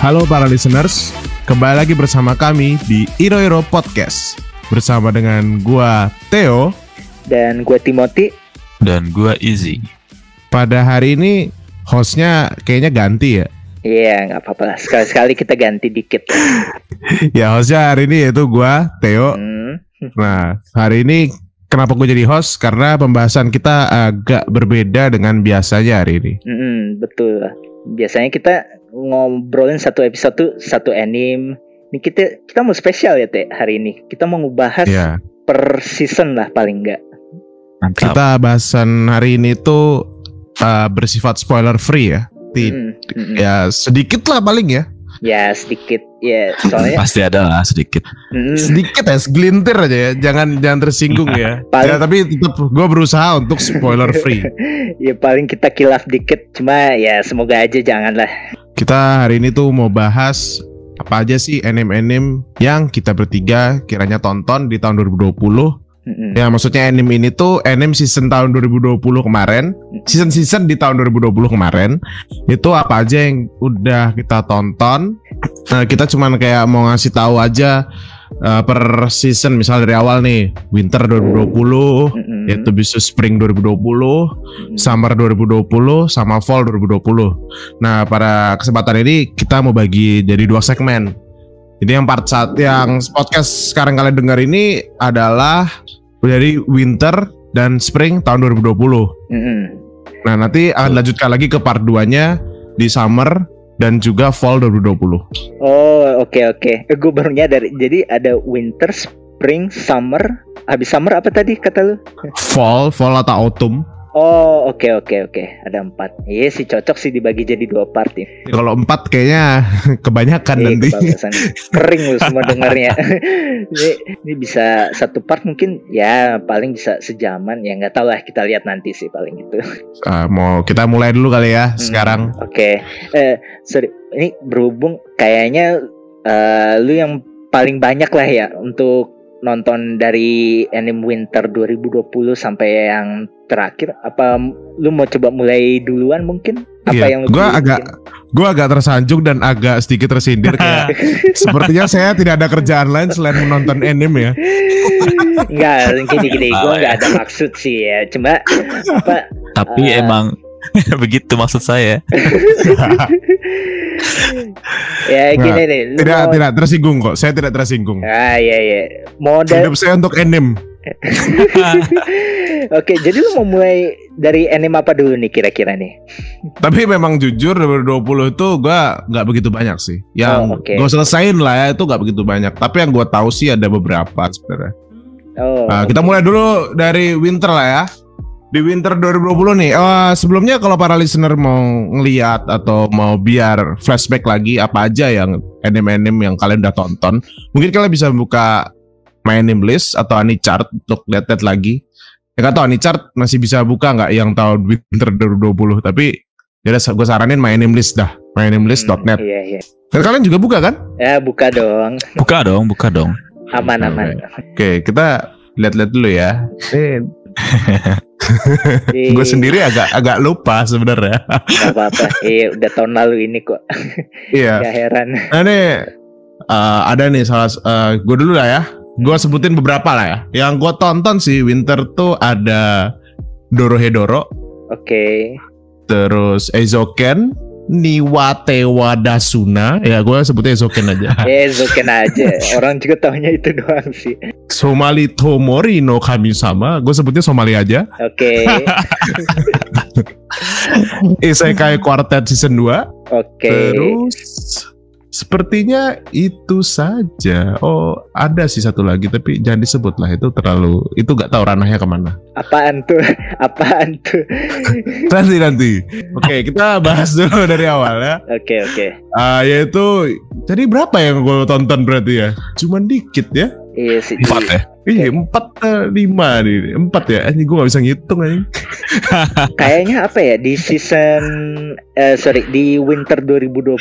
Halo para listeners, kembali lagi bersama kami di Iro Iro Podcast bersama dengan gua Theo. Dan gue Timothy. Dan gua Easy. Pada hari ini hostnya kayaknya ganti ya. Iya, nggak apa-apa lah. Sekali-sekali kita ganti dikit. Ya hostnya hari ini yaitu gua Theo. Hmm. Nah hari ini kenapa gue jadi host? Karena pembahasan kita agak berbeda dengan biasanya hari ini. Mm-mm, betul. Biasanya kita ngobrolin satu episode tuh satu anime. Ini kita kita mau spesial ya teh hari ini. Kita mau ngebahas Ya per season lah paling enggak. Mantap. kita bahasan hari ini tuh uh, bersifat spoiler free ya. Ti- Mm-mm, mm-mm. Ya sedikit lah paling ya. Ya sedikit ya soalnya Pasti ada lah sedikit. mm, sedikit ya segelintir aja ya jangan jangan tersinggung ya Paling- ya tapi tetap gue berusaha untuk spoiler free ya paling kita kilaf dikit cuma ya semoga aja janganlah. Kita hari ini tuh mau bahas apa aja sih anime-anime yang kita bertiga kiranya tonton di tahun 2020 Mm-mm. ya maksudnya anime ini tuh anime season tahun 2020 kemarin season-season di tahun 2020 kemarin itu apa aja yang udah kita tonton? Nah, kita cuman kayak mau ngasih tahu aja uh, per season misal dari awal nih winter 2020 Mm-mm. yaitu bisa spring 2020, Mm-mm. summer 2020, sama fall 2020. Nah, pada kesempatan ini kita mau bagi jadi dua segmen. Jadi yang part saat yang podcast sekarang kalian dengar ini adalah dari winter dan spring tahun 2020. Mm-mm. Nah, nanti akan lanjutkan lagi ke part 2-nya di summer dan juga fall 2020. Oh oke oke. Eh, Gue baru nyadar. Jadi ada winter, spring, summer. Habis summer apa tadi kata lu? Fall, fall atau autumn. Oh oke oke oke. Ada empat. Iya sih cocok sih dibagi jadi dua part ya. Kalau empat kayaknya kebanyakan Iya, nanti. Kering lu semua dengarnya. ini, ini bisa satu part mungkin ya paling bisa sejaman ya nggak tahu lah kita lihat nanti sih paling gitu. Ah, mau kita mulai dulu kali ya sekarang. Hmm, Oke. Eh sorry ini berhubung kayaknya eh, lu yang paling banyak lah ya untuk nonton dari anime winter 2020 sampai yang terakhir apa lu mau coba mulai duluan mungkin apa Iya, yang pilih agak gue agak tersanjung dan agak sedikit tersindir kayak sepertinya saya tidak ada kerjaan lain selain menonton anime ya. Enggak, gini gini, gue nggak ya. ada maksud sih ya. Cuma apa? Tapi Eh. emang begitu maksud saya. ya gini Nggak, nih. tidak mau- tidak tersinggung kok. Saya tidak tersinggung. Ah iya iya. Mau Hidup saya untuk anime. Oke, jadi lu mau mulai dari anime apa dulu nih kira-kira nih? Tapi memang jujur 2020 itu gue nggak begitu banyak sih. Yang Oh, oke. gue selesain lah ya itu nggak begitu banyak. Tapi yang gue tahu sih ada beberapa sebenarnya. Oh. Nah, kita mulai dulu dari winter lah ya. Di winter 2020 nih. Eh, sebelumnya kalau para listener mau ngeliat atau mau biar flashback lagi apa aja yang anime-anime yang kalian udah tonton, mungkin kalian bisa buka My Anime List atau Anichart untuk lihat-lihat lagi. Ya kan tahu Anichart masih bisa buka nggak yang tahun winter 2020, tapi ya udah gue saranin My Anime List dah. MyAnimeList.net. Iya iya. Dan kalian juga buka kan? Ya buka dong. Buka dong, buka dong. Aman aman. Oke, kita lihat-lihat dulu ya. Iya, gue sendiri agak agak lupa sebenarnya. Gak apa-apa. Iya udah tahun lalu ini kok. Iya. Gak heran. Nah nih eh, ada nih salah gue dulu lah ya. Gue sebutin beberapa lah ya. Yang gue tonton sih Winter tuh ada Dorohedoro, Oke. terus Ezoken, Niwatewa Dasuna. Ya gue sebutnya Ezoken aja. Ya Zoken aja. Orang juga taunya itu doang sih. Somali Tomori no Kami sama. Gue sebutnya Somali aja. Oke. Isekai Quartet season 2. Oke. Terus sepertinya itu saja. Oh, ada sih satu lagi tapi jangan disebut lah itu terlalu itu gak tahu ranahnya ke mana. Apaan tuh? Apaan tuh? Nanti nanti. Oke, kita bahas dulu dari awal ya. Oke oke. Ah, yaitu jadi berapa yang gue tonton berarti ya? Cuman dikit ya. Iya sih. Empat ya. Iya, empat eh, lima nih, empat ya. Ini gue gak bisa ngitung anjing. Kayaknya apa ya di season eh sorry di winter 2020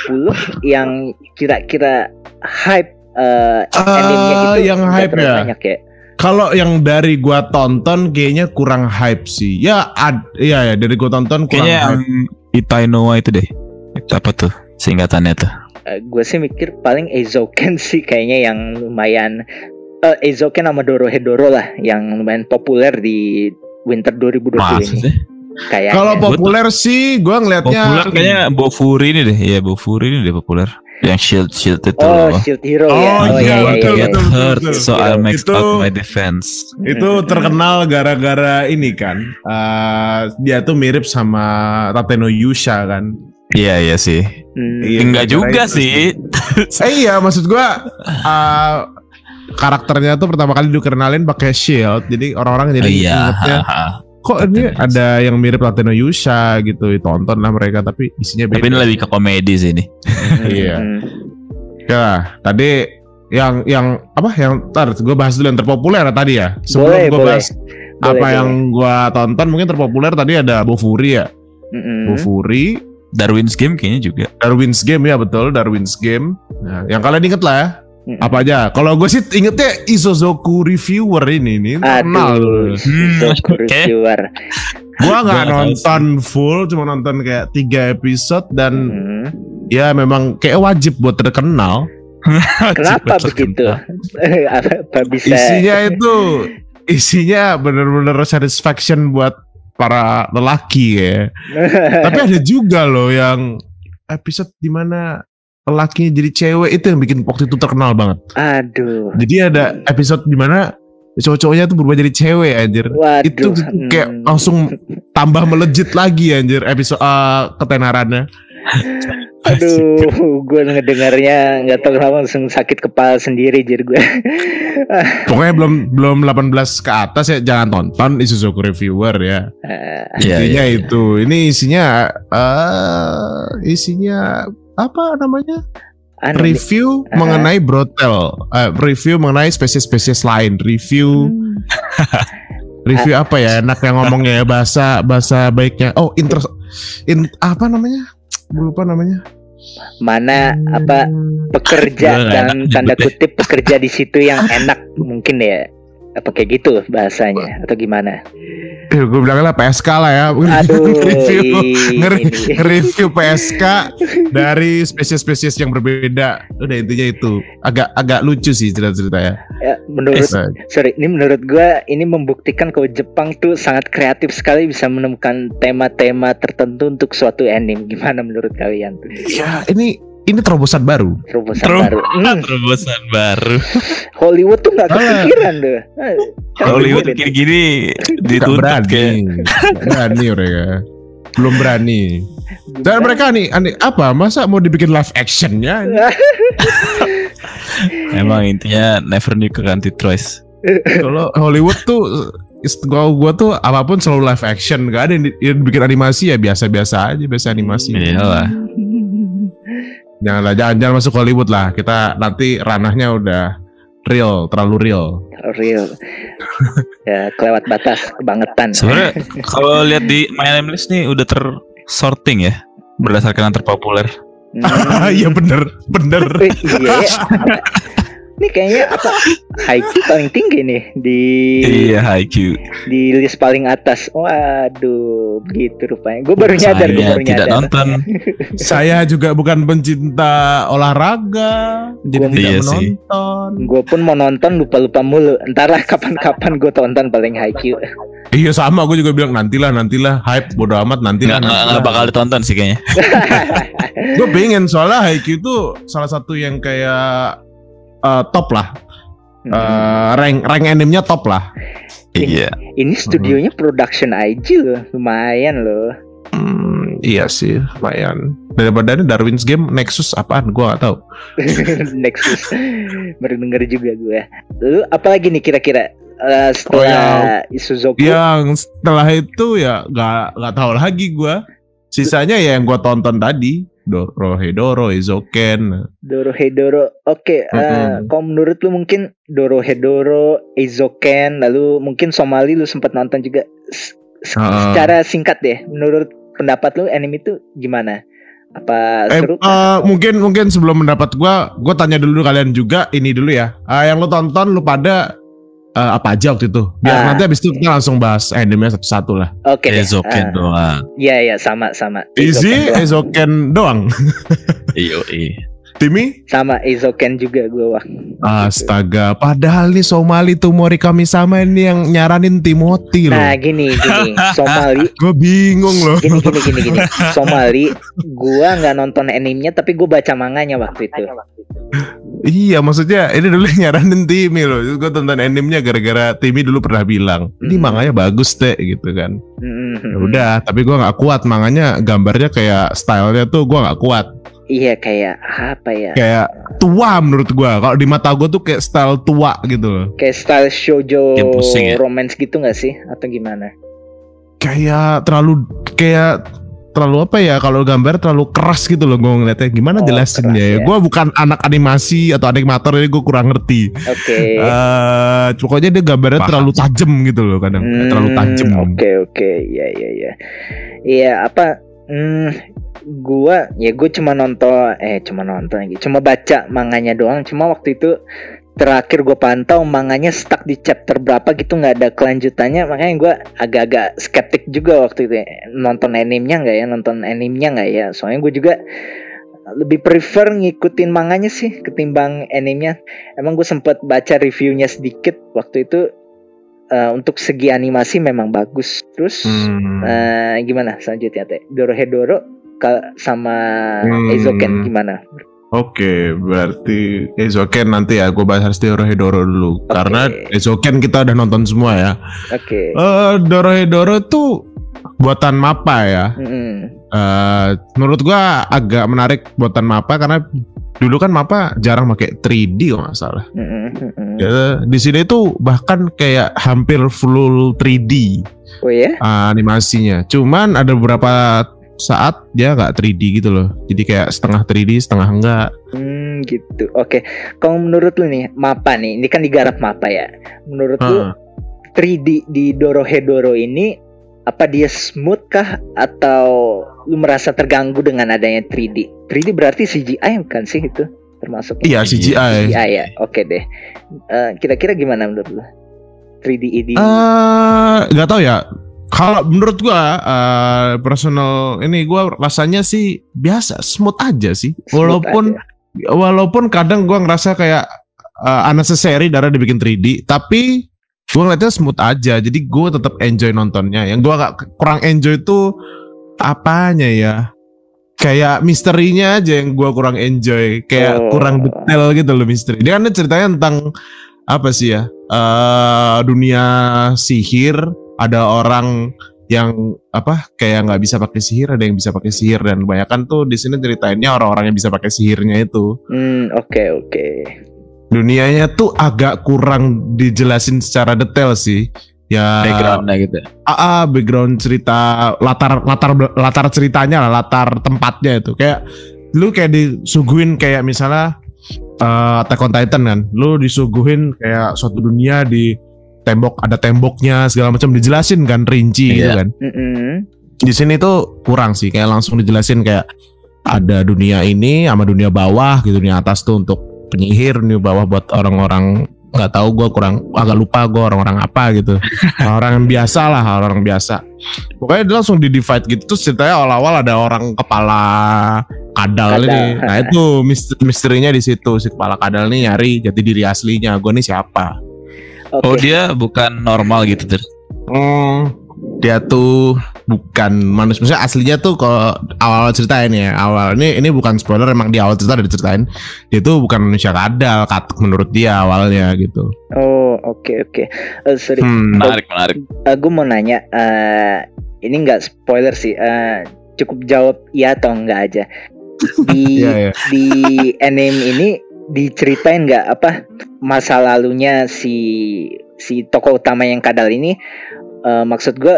yang kira-kira hype eh animenya Ah, gitu yang nggak hype ya? banyak ya. Kalau yang dari gua tonton kayaknya kurang hype sih. Ya, ad, iya ya dari gua tonton kurang Kayaknya yang hype. Itai Noa itu deh. Itu apa tuh? Singkatannya tuh. gue sih mikir paling Eizouken sih kayaknya yang lumayan eh Eizouken sama Dorohedoro lah yang lumayan populer di winter 2020 Masa ini. Kayaknya. Kalau Gua populer sih gue ngelihatnya Populer kayaknya Bofuri ini deh. Iya Bofuri ini deh populer. Yang shield shield itu Oh, loh. Shield Hero Oh, ya. Oh iya, iya iya betul, iya. Get betul, hurt, betul. so I'll max Itu- out my defense. itu terkenal gara-gara ini kan. eh, dia tuh mirip sama Tateno Yusha kan. Iya iya sih. Hmm. Iya, Enggak juga itu sih. Eh iya maksud gua eh, karakternya tuh pertama kali dikenalin pakai shield. Jadi orang-orang jadi iya. ingetnya haha. kok ini ada yang mirip Tateno Yusha gitu. Tonton lah mereka tapi isinya beda. Tapi ini lebih ke komedi sih ini. Iya. Hmm. Ya, tadi yang yang apa yang ntar gue bahas dulu yang terpopuler ya tadi ya. Sebelum Boleh, gue boleh. bahas Boleh, apa boleh. yang gue tonton mungkin terpopuler tadi ada Bofuri ya. Mm-mm. Bofuri, Darwin's Game kayaknya juga. Darwin's Game ya betul, Darwin's Game. Nah, yang kalian inget lah ya. Apa aja? Kalau gue sih ingetnya Isozoku Reviewer ini ini terkenal. Aduh, Hmm, Zoku oke. reviewer. Gue nggak Gua nggak tahu nonton full, cuma nonton kayak tiga episode dan Hmm. ya memang kayak wajib buat terkenal. Kenapa begitu? apa bisa? isinya itu isinya bener-bener satisfaction buat para lelaki ya. Tapi ada juga loh yang episode di mana lelakinya jadi cewek itu yang bikin waktu itu terkenal banget. Aduh. Jadi ada episode di mana cowok-cowoknya tuh berubah jadi cewek anjir. Waduh. Itu kayak Hmm. langsung tambah melejit lagi anjir episode eh, ketenarannya. Aduh, gue ngedengarnya nggak tahu kenapa langsung sakit kepala sendiri jadi gue. Pokoknya belum belum 18 ke atas ya jangan tonton Isuzuku Reviewer ya. Iya, Intinya iya. itu. Ini isinya eh isinya apa namanya? Anu, Review Ah. mengenai brothel. Eh, review mengenai spesies-spesies lain. Review review Ah. apa ya? Enak yang ngomongnya ya bahasa bahasa baiknya. Oh, inter in, apa namanya? Lupa namanya. mana apa Hmm. pekerja dan enak tanda kutip pekerja di situ yang enak mungkin ya apa kayak gitu bahasanya atau gimana? Eh, gue bilangnya lah PSK lah ya. Aduh, review nge-review PSK dari spesies-spesies yang berbeda. Udah intinya itu. Agak agak lucu sih cerita-cerita ya. Ya, menurut Nah, sorry ini menurut gua ini membuktikan kalau Jepang tuh sangat kreatif sekali bisa menemukan tema-tema tertentu untuk suatu anime gimana menurut kalian tuh Ya ini ini terobosan baru. terobosan Terobosan. baru Hmm, Terobosan baru. Hollywood tuh nggak kepikiran tuh Eh, Hollywood Hollywood kayak gini Gak dituntut berani, berani mereka. Belum berani. Dan mereka nih, aneh, apa? Masa mau dibikin live actionnya? emang intinya never knew ke anti choice. Kalau Hollywood tuh, gua gua tuh apa pun selalu live action. Gak ada yang, di- yang bikin animasi ya biasa-biasa aja, biasa animasi. Iyalah. Janganlah, jangan jangan masuk Hollywood lah. Kita nanti ranahnya udah real, terlalu real. real ya kelewat batas kebangetan Sebenarnya kalau lihat di My Anime List nih udah tersorting ya berdasarkan yang terpopuler. Hmm. Iya bener, bener. Eh, iya ya. Ini kayaknya apa Haikyuu paling tinggi nih di Iya, Haikyuu. di list paling atas. Waduh, begitu rupanya. Gue baru nyadar, gue Saya baru tidak nyadar. nonton. Saya juga bukan pencinta olahraga, jadi Gua- tidak Iya menonton. Gue pun mau nonton lupa-lupa mulu. Entarlah kapan-kapan gue tonton paling Haikyuu. Iya sama, gue juga bilang nantilah, nantilah, hype, bodo amat, nantilah. Nggak, nggak, nggak bakal ditonton sih kayaknya. Gue pengen soalnya Haikyuu itu salah satu yang kayak eh, top lah, Hmm. Eh, rank rank animenya top lah. Iya. Ini studionya production IG loh, lumayan loh. Hmm, iya sih, lumayan. Daripada ini Darwin's Game Nexus apaan? Gue gak tahu. Nexus baru denger juga gue. Lalu apalagi nih kira-kira Eh, Oh, setelah Isuzoku? Yang setelah itu ya gak gak tahu lagi gue. Sisanya ya yang gue tonton tadi, Dorohedoro, Izoken. Dorohedoro. Oke, eh, Mm-mm. kalau menurut lu mungkin Dorohedoro, Eizoken, lalu mungkin Somali lu sempat nonton juga. S- Ah. Secara singkat deh, menurut pendapat lu anime itu gimana? Apa Eh, seru? eh, mungkin mungkin sebelum mendapat gua, gua tanya dulu kalian juga ini dulu ya. Eh, yang lu tonton lu pada eh, apa aja waktu itu? Biar Ah. nanti habis itu kita langsung bahas anime satu-satu lah. Oke deh. Ezoken Ah, doang. Iya iya sama sama. Easy. Ezoken doang. Iyo, iya. Timmy? sama Ezoken juga gue wah. Astaga, padahal nih Somali tuh Mori kami sama ini yang nyaranin Timothy loh. Nah gini gini Somali Gue bingung loh. gini gini gini gini Somali gua nggak nonton animenya tapi gue baca manganya waktu itu. Iya, maksudnya ini dulu nyaranin Timmy loh. Gue tonton animenya gara-gara Timmy dulu pernah bilang, ini Hmm. manganya bagus teh gitu kan. Mm, udah, tapi gua nggak kuat manganya gambarnya kayak stylenya tuh gua nggak kuat. Iya kayak apa ya? Kayak tua menurut gua. Kalau di mata gua tuh kayak style tua gitu loh. Kayak style shoujo Yang pusing ya? romance gitu nggak sih? Atau gimana? Kayak terlalu kayak terlalu apa ya kalau gambar terlalu keras gitu loh gue ngeliatnya gimana Oh, jelasinnya keras ya, ya. gue bukan anak animasi atau animator jadi gue kurang ngerti Oke. Eh, pokoknya dia gambarnya Paham. terlalu tajam gitu loh kadang Hmm, terlalu tajam Oke oke ya ya ya. Iya apa? Hmm, gua ya gue cuma nonton eh cuma nonton lagi, cuma baca manganya doang. Cuma waktu itu terakhir gue pantau manganya stuck di chapter berapa gitu nggak ada kelanjutannya. Makanya gue agak-agak skeptik juga waktu itu. Ya. nonton animenya nggak ya? Nonton animenya nggak ya? Soalnya gue juga lebih prefer ngikutin manganya sih ketimbang animenya. Emang gue sempet baca reviewnya sedikit. Waktu itu eh, untuk segi animasi memang bagus. Terus Hmm. eh, gimana? Selanjutnya teh. Dorohedoro sama Hmm. Ezoken gimana Oke, berarti Ezoken nanti ya gue bahas Dorohedoro dulu Oke. karena Ezoken kita udah nonton semua ya. oke Eh Dorohedoro tuh buatan Mappa ya. Mm-mm. Eh, menurut gua agak menarik buatan Mappa karena dulu kan Mappa jarang pakai 3D kalau nggak salah. Mm-mm. Ya, di sini tuh bahkan kayak hampir full 3D oh ya eh, animasinya. Cuman ada beberapa saat dia nggak 3D gitu loh. Jadi kayak setengah 3D, setengah enggak. Hmm gitu. Oke. Kalau menurut lu nih, Mapa nih, ini kan digarap Mapa ya. Menurut lu Heeh. 3D di Dorohedoro ini apa dia smooth kah atau lu merasa terganggu dengan adanya 3D? 3D berarti CGI bukan sih itu termasuk? Iya CGI. CGI ya. Oke deh. Eh, kira-kira gimana menurut lu? 3D ini Eh, nggak tahu ya. Kalau menurut gua eh, personal ini gua rasanya sih biasa, smooth aja sih. Walaupun aja. walaupun kadang gua ngerasa kayak uh, unnecessary darah dibikin 3D, tapi gua ngeliatnya smooth aja. Jadi gua tetap enjoy nontonnya. Yang gua gak kurang enjoy itu apanya ya? Kayak misterinya aja yang gua kurang enjoy. Kayak Oh. kurang detail gitu loh misteri. Dia kan ceritanya tentang apa sih ya? eh dunia sihir, ada orang yang apa kayak nggak bisa pakai sihir, ada yang bisa pakai sihir dan kebanyakan tuh di sini ceritainnya orang-orang yang bisa pakai sihirnya itu. Hmm, oke oke. Dunianya tuh agak kurang dijelasin secara detail sih. Ya Backgroundnya gitu. ah, ah, background cerita latar latar latar ceritanya lah latar tempatnya itu kayak lu kayak disuguhin kayak misalnya eh Attack on Titan kan lu disuguhin kayak suatu dunia di tembok ada temboknya segala macam dijelasin kan rinci gitu Iya. kan Mm-mm. di sini tuh kurang sih kayak langsung dijelasin kayak ada dunia ini sama dunia bawah gitu dunia atas tuh untuk penyihir dunia bawah buat orang-orang nggak tahu gue kurang agak lupa gue orang-orang apa gitu orang yang biasa lah orang biasa pokoknya dia langsung di divide gitu terus ceritanya awal-awal ada orang kepala kadal, Kadal. ini nah itu mister- misterinya di situ si kepala kadal nih nyari jati diri aslinya gue nih siapa Oke. Oh dia bukan normal gitu ter. Hmm, dia tuh bukan manusia. Maksudnya aslinya tuh kalau awal cerita ini ya, awal ini ini bukan spoiler emang di awal cerita udah diceritain dia tuh bukan manusia kadal kat menurut dia awalnya gitu. Oh, oke oke. Eh, sorry. Hmm. Menarik menarik. gue mau nanya, eh ini nggak spoiler sih, eh cukup jawab iya atau enggak aja. Di Iya, iya. di anime ini diceritain nggak apa masa lalunya si si tokoh utama yang kadal ini? Eh, maksud gue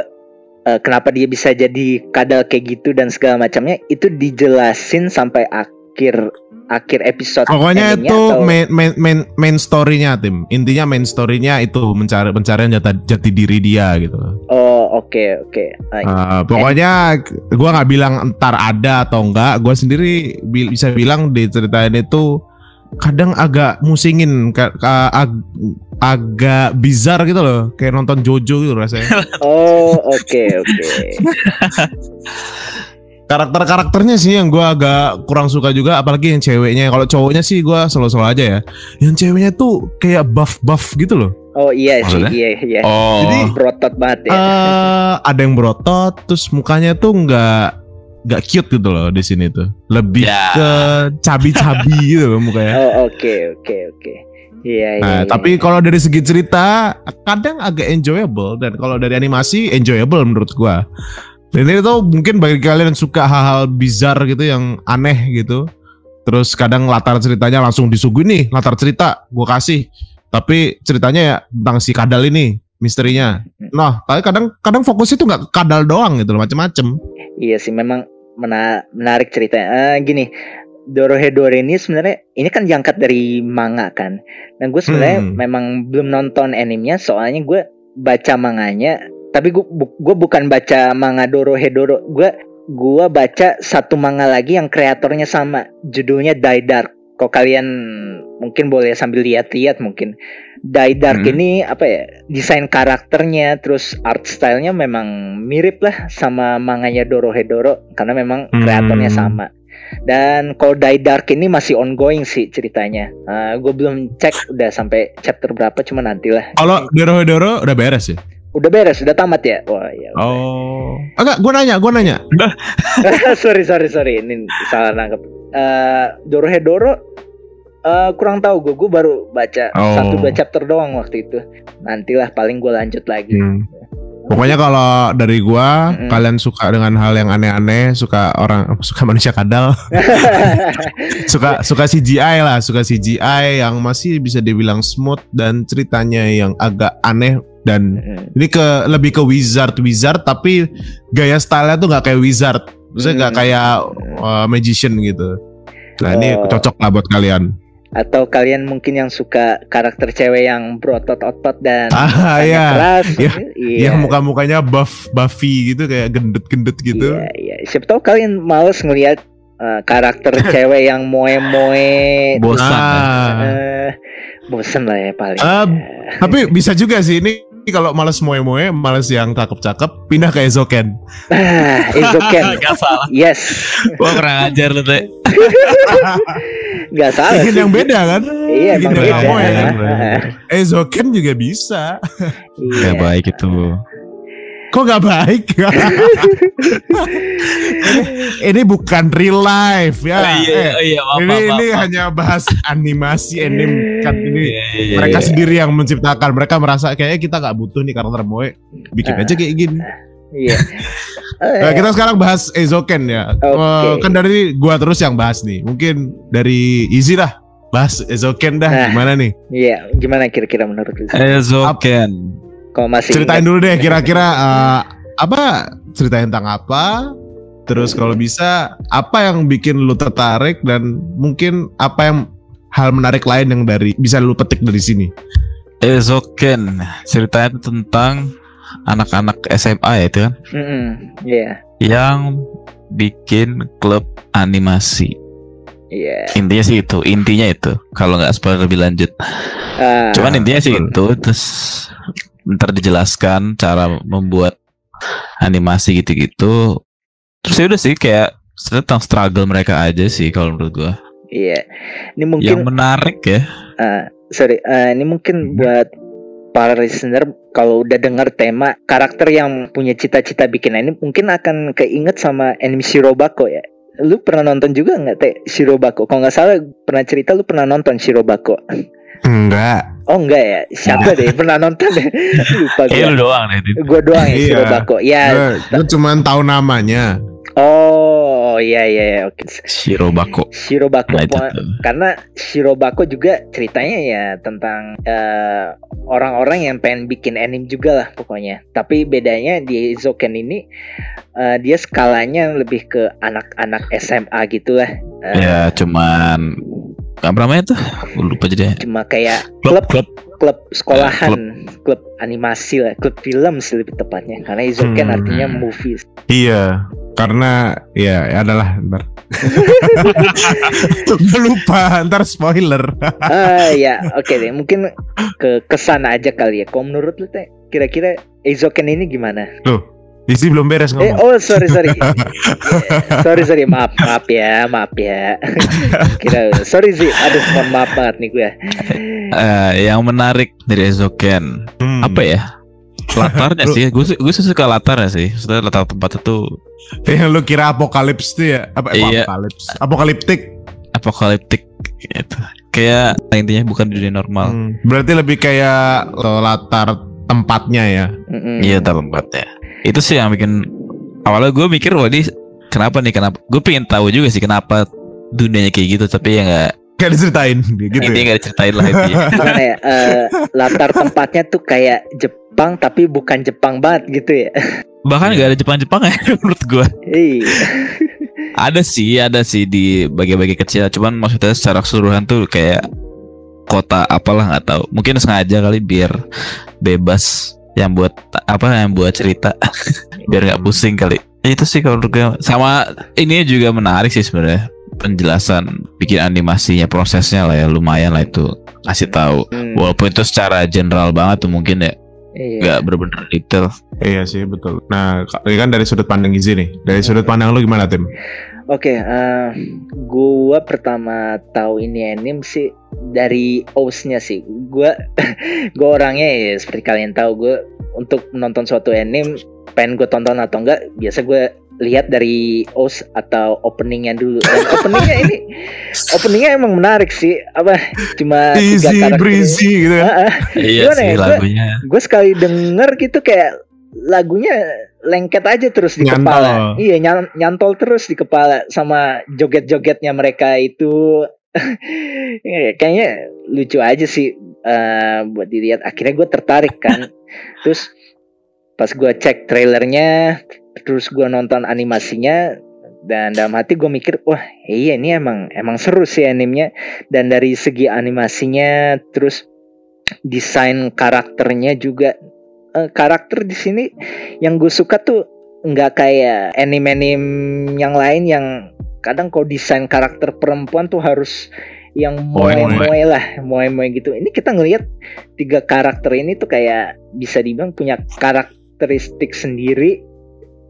eh, kenapa dia bisa jadi kadal kayak gitu dan segala macamnya itu dijelasin sampai akhir akhir episode. Pokoknya itu atau- main main main, main story-nya tim. Intinya main story-nya itu mencari pencarian jati, jati diri dia gitu. Oh oke oke. Eh, Uh, pokoknya gua nggak bilang entar ada atau enggak, gua sendiri bi- bisa bilang di ceritain itu kadang agak musingin, ka- ag- agak bizar gitu loh, kayak nonton Jojo gitu rasanya. Oh oke oke. karakter-karakternya sih yang gua agak kurang suka juga apalagi yang ceweknya kalau cowoknya sih gua selalu-selalu aja ya yang ceweknya tuh kayak buff-buff gitu loh Oh iya sih, iya iya. Oh, Jadi- Berotot banget ya. eh ada yang berotot terus mukanya tuh nggak nggak cute gitu loh di sini tuh lebih Ya. ke cabi-cabi gitu loh mukanya Oh oke oke oke. Iya iya. Nah, iya. tapi kalau dari segi cerita kadang agak enjoyable dan kalau dari animasi enjoyable menurut gua. Dan ini tuh mungkin bagi kalian yang suka hal-hal bizar gitu yang aneh gitu. Terus kadang latar ceritanya langsung disuguhin nih latar cerita gua kasih. Tapi ceritanya ya tentang si kadal ini misterinya. Nah, tapi kadang kadang fokusnya tuh nggak ke kadal doang gitu loh, macem-macem. Iya sih memang mena- menarik ceritanya. Eh, gini, Dorohedoro ini sebenarnya ini kan diangkat dari manga kan. Nah gue sebenarnya Hmm. memang belum nonton animenya soalnya gue baca manganya. Tapi gue bu- gue bukan baca manga Dorohedoro. Gue gue baca satu manga lagi yang kreatornya sama. Judulnya Die Dark. Kok kalian mungkin boleh sambil lihat-lihat mungkin. Die Dark Hmm. ini apa ya? Desain karakternya terus art stylenya memang mirip lah sama manganya Dorohedoro karena memang Hmm. kreatornya sama. Dan kalau Die Dark ini masih ongoing sih ceritanya. gue belum cek udah sampai chapter berapa cuma nantilah. Kalau Doro Doro udah beres ya? Udah beres, udah tamat ya. Wah ya. Oh. Enggak, gua nanya, gua nanya. sorry sorry sorry ini salah nangkep. Eh Dorohedoro eh kurang tahu gue. Gue baru baca Oh. satu dua chapter doang waktu itu. Nantilah paling gue lanjut lagi. Hmm. Pokoknya kalau dari gua kalian suka dengan hal yang aneh-aneh, suka orang suka manusia kadal, suka suka CGI lah, suka CGI yang masih bisa dibilang smooth dan ceritanya yang agak aneh dan ini ke lebih ke wizard wizard tapi gaya stylenya tuh nggak kayak wizard, maksudnya nggak kayak uh, magician gitu. Nah ini Oh. cocok lah buat kalian. Atau kalian mungkin yang suka karakter cewek yang berotot-otot dan Ah tanya ya, keras. Iya. Iya. yang muka-mukanya buff buffy gitu kayak gendut-gendut gitu. Iya, iya. Siapa tahu kalian males ngelihat uh, karakter cewek yang moe-moe. bosan. Eh, bosen lah ya paling. Ah, Tapi bisa juga sih ini kalau males moe-moe, males yang cakep-cakep, pindah ke Ezoken. Ah, Izuken. Gak salah. yes, Gua kurang ajar lu teh. nggak salah Bikin sih. yang beda kan? Iya, Bikin yang beda. moe kan? Ezoken juga bisa. iya. Gak baik itu. Kok gak baik? ini, ini bukan real life ya. oh iya, Eh, oh iya, maaf, ini maaf, ini maaf. hanya bahas animasi anime kan ini Iya, iya, iya, mereka iya. sendiri yang menciptakan mereka merasa kayaknya kita nggak butuh nih karakter moe bikin Ah. aja kayak gini Iya. Nah, kita sekarang bahas Ezoken ya. Oke. Eh, kan dari gua terus yang bahas nih. Mungkin dari Easy lah. Bahas Ezoken dah. Nah. Gimana nih? Iya, gimana kira-kira menurut lu? Ezoken. Kalau masih Ceritain ingat- dulu deh kira-kira eh, apa? Ceritain tentang apa? Terus kalau bisa apa yang bikin lu tertarik dan mungkin apa yang hal menarik lain yang dari bisa lu petik dari sini? Ezoken. Ceritanya itu tentang anak-anak SMA ya itu kan Mm-mm, Iya, yang bikin klub animasi. iya. Intinya sih itu, intinya itu. Kalau nggak spoiler lebih lanjut. Ah, Cuman intinya sih itu terus ntar dijelaskan cara membuat animasi gitu-gitu. Terus ya udah sih kayak tentang struggle mereka aja sih kalau menurut gua. Iya. Ini Yang mungkin menarik ya. ah, sorry, ah, ini mungkin Hmm. buat para listener kalau udah dengar tema karakter yang punya cita-cita bikin ini mungkin akan keinget sama anime Shirobako ya. Lu pernah nonton juga nggak teh Shirobako? Kalau nggak salah pernah cerita lu pernah nonton Shirobako. Enggak. Oh enggak ya? Siapa deh pernah nonton deh? Lupa Kayak lu gue. doang deh. Gue doang ya Iya. Shirobako. Ya. Gue cuman tahu namanya. Oh iya iya iya, oke. Shirobako. Shirobako. Nah, Po- karena Shirobako juga ceritanya ya tentang eh, orang-orang yang pengen bikin anime juga lah pokoknya. Tapi bedanya di Zoken ini eh, dia skalanya lebih ke anak-anak SMA gitu lah. Eh, Ya cuman apa namanya tuh? Gua lupa jadi. Cuma kayak Klub klub klub. klub sekolahan, klub animasi lah, klub film sih lebih tepatnya. Karena Izoken Hmm. artinya movies. Iya, karena ya, ya adalah ntar. Gue lupa, ntar spoiler. ah ya, oke deh. Mungkin ke ke sana aja kali ya. Kalau menurut lu teh, kira-kira Izoken ini gimana? Isi belum beres Eh, ngomong. oh sorry sorry, sorry sorry maaf maaf ya maaf ya. Kira sorry sih, aduh mohon maaf banget nih gue. Eh, yang menarik dari Ezoken Hmm. apa ya? Latarnya sih, gue gue suka latarnya sih. Maksudnya latar tempat itu Yang lu kira apokalips tuh ya? Apa Iya. apokalips? Apokaliptik. apokaliptik gitu. Kayak intinya bukan dunia normal. Hmm. Berarti lebih kayak uh, latar tempatnya ya. Iya latar tempatnya. Itu sih yang bikin awalnya gue mikir wah ini kenapa nih kenapa? Gue pengen tahu juga sih kenapa dunianya kayak gitu tapi ya nggak Kayak diceritain gitu. intinya ya. nggak diceritain lah. Gimana ya? eh, latar tempatnya tuh kayak Jepang tapi bukan Jepang banget gitu ya. Bahkan nggak ada Jepang-Jepang ya menurut gue. Iya. Ada sih, ada sih di bagi-bagi kecil. Cuman maksudnya secara keseluruhan tuh kayak kota apalah nggak tahu. Mungkin sengaja kali biar bebas yang buat apa yang buat cerita biar nggak pusing kali. Itu sih kalau gue sama ini juga menarik sih sebenarnya penjelasan bikin animasinya prosesnya lah ya lumayan lah itu kasih tahu Hmm, walaupun itu secara general banget tuh mungkin ya iya. nggak bener-bener detail Iya sih betul. Nah, ini kan dari sudut pandang Izzy nih. Dari sudut pandang lu gimana tim? Oke, eh, gua pertama tahu ini anime sih dari OS-nya sih. Gua gua orangnya ya seperti kalian tahu gue untuk menonton suatu anime pengen gue tonton atau enggak biasa gue lihat dari OS atau openingnya dulu. Dan openingnya ini openingnya emang menarik sih. Apa cuma tiga Easy karakter breezy gitu kan. Iya sih ya, gua- lagunya. gue sekali denger gitu kayak lagunya lengket aja terus di Nyantol. kepala. Iya nyan- nyantol terus di kepala sama joget-jogetnya mereka itu. Ya, kayaknya lucu aja sih eh, buat dilihat. Akhirnya gue tertarik kan. Terus pas gue cek trailernya terus gue nonton animasinya dan dalam hati gue mikir wah iya ini emang emang seru sih animenya. Dan dari segi animasinya terus desain karakternya juga Eh, karakter di sini yang gue suka tuh nggak kayak anime-anime yang lain yang kadang kalau desain karakter perempuan tuh harus yang Moe, moe. moe-moe lah moe-moe gitu ini kita ngelihat tiga karakter ini tuh kayak bisa dibilang punya karakteristik sendiri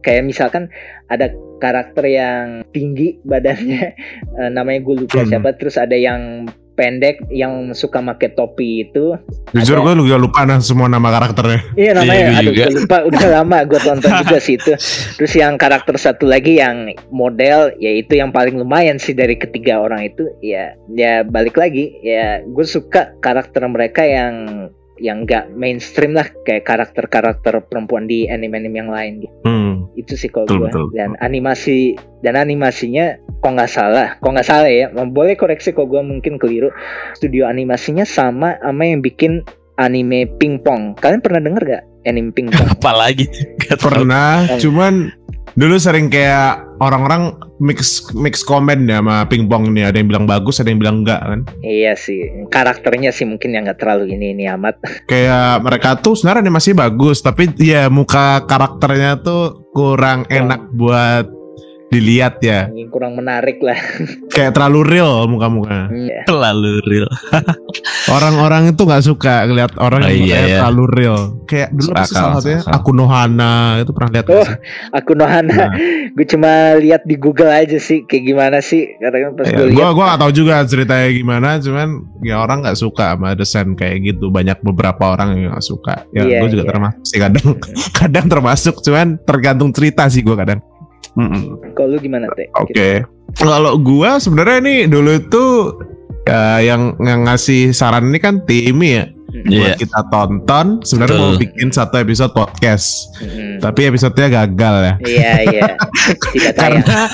kayak misalkan ada karakter yang tinggi badannya eh, namanya gue lupa Hmm. siapa terus ada yang pendek yang suka pakai topi itu Jujur Ada- gue juga lupa nah semua nama karakternya. Iya namanya, Iya, aduh juga. gue lupa udah lama gue tonton juga sih itu. Terus yang karakter satu lagi yang model, yaitu yang paling lumayan sih dari ketiga orang itu, ya, ya balik lagi, ya gue suka karakter mereka yang yang gak mainstream lah kayak karakter-karakter perempuan di anime-anime yang lain gitu. Hmm. Itu sih kalau gue. Dan animasi dan animasinya kok nggak salah, kok nggak salah ya, boleh koreksi kok gue mungkin keliru. Studio animasinya sama sama yang bikin anime pingpong. Kalian pernah denger gak anime pingpong? apalagi. Pernah, cuman dulu sering kayak orang-orang mix mix komen ya sama pingpong ini ada yang bilang bagus ada yang bilang enggak kan iya sih, karakternya sih mungkin yang nggak terlalu ini ini amat. kayak mereka tuh sebenarnya animasi bagus tapi ya muka karakternya tuh kurang enak buat dilihat ya Ini kurang menarik lah. kayak terlalu real muka-muka Iya. Terlalu real. orang-orang itu nggak suka ngeliat orang Oh, yang iya, iya. terlalu real kayak dulu apa salah satunya aku Nohana itu pernah lihat Oh, sih? Aku Nohana, Nah. gue cuma lihat di Google aja sih kayak gimana sih. Karena pas Ya, gue gua lihat, gua gak tahu juga ceritanya gimana, cuman ya orang nggak suka sama desain kayak gitu. Banyak beberapa orang yang nggak suka. Ya, Iya, gue juga iya. termasuk sih kadang, kadang termasuk, cuman tergantung cerita sih gue kadang. Mm-mm. kalau lu gimana teh? Oke. Kalau gua sebenarnya nih dulu itu ya, yang yang ngasih saran ini kan Timi ya. Iya. Buat kita tonton, sebenarnya mau bikin satu episode podcast. Mm-mm. Tapi episodenya gagal ya. Iya iya, karena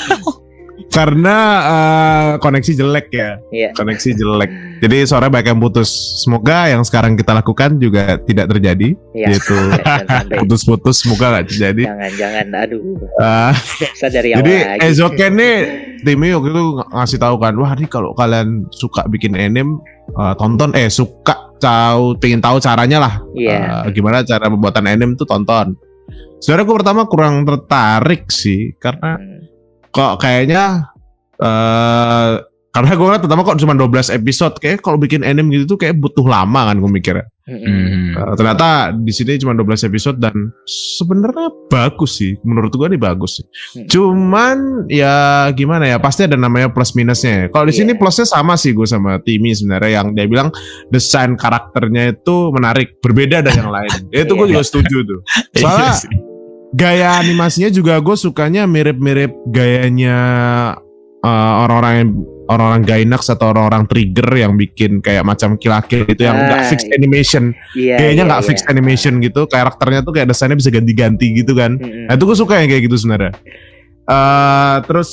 karena eh, koneksi jelek ya. Iya. Koneksi jelek. Jadi suara banyak yang putus. Semoga yang sekarang kita lakukan juga tidak terjadi. Jangan sampai. Putus-putus semoga nggak terjadi. Jangan jangan, aduh. Bisa dari awal jadi. Ezoken nih Timmy waktu itu ng- ngasih tahu kan, wah nih kalau kalian suka bikin anime eh, tonton eh suka tahu pengen tahu caranya lah. Iya. Eh, gimana cara pembuatan anime tuh tonton. Sebenarnya gue pertama kurang tertarik sih karena Hmm. Kok kayaknya eh karena gue kan pertama kok cuma 12 episode kayak kalau bikin anime gitu tuh kayak butuh lama kan gue mikir Mm-mm. Hmm. Uh, ternyata di sini cuma 12 episode dan sebenarnya bagus sih. Menurut gua nih bagus sih. Hmm. Cuman ya gimana ya? Pasti ada namanya plus minusnya. ya. Kalau di sini Iya. plusnya sama sih gue sama Timmy sebenarnya yang dia bilang desain karakternya itu menarik, berbeda dari yang lain. Ya, itu gue Iya. juga setuju tuh. Iya Soalnya. Gaya animasinya juga gue sukanya mirip-mirip gayanya uh, orang-orang yang orang-orang Gainax atau orang-orang Trigger yang bikin kayak macam kill-kill itu yang nggak Ah, fixed iya. animation. Iya, Kayaknya iya, nggak iya. fixed animation gitu. Karakternya tuh kayak desainnya bisa ganti-ganti gitu kan. Mm-mm. Nah itu gue suka yang kayak gitu sebenarnya. Eh terus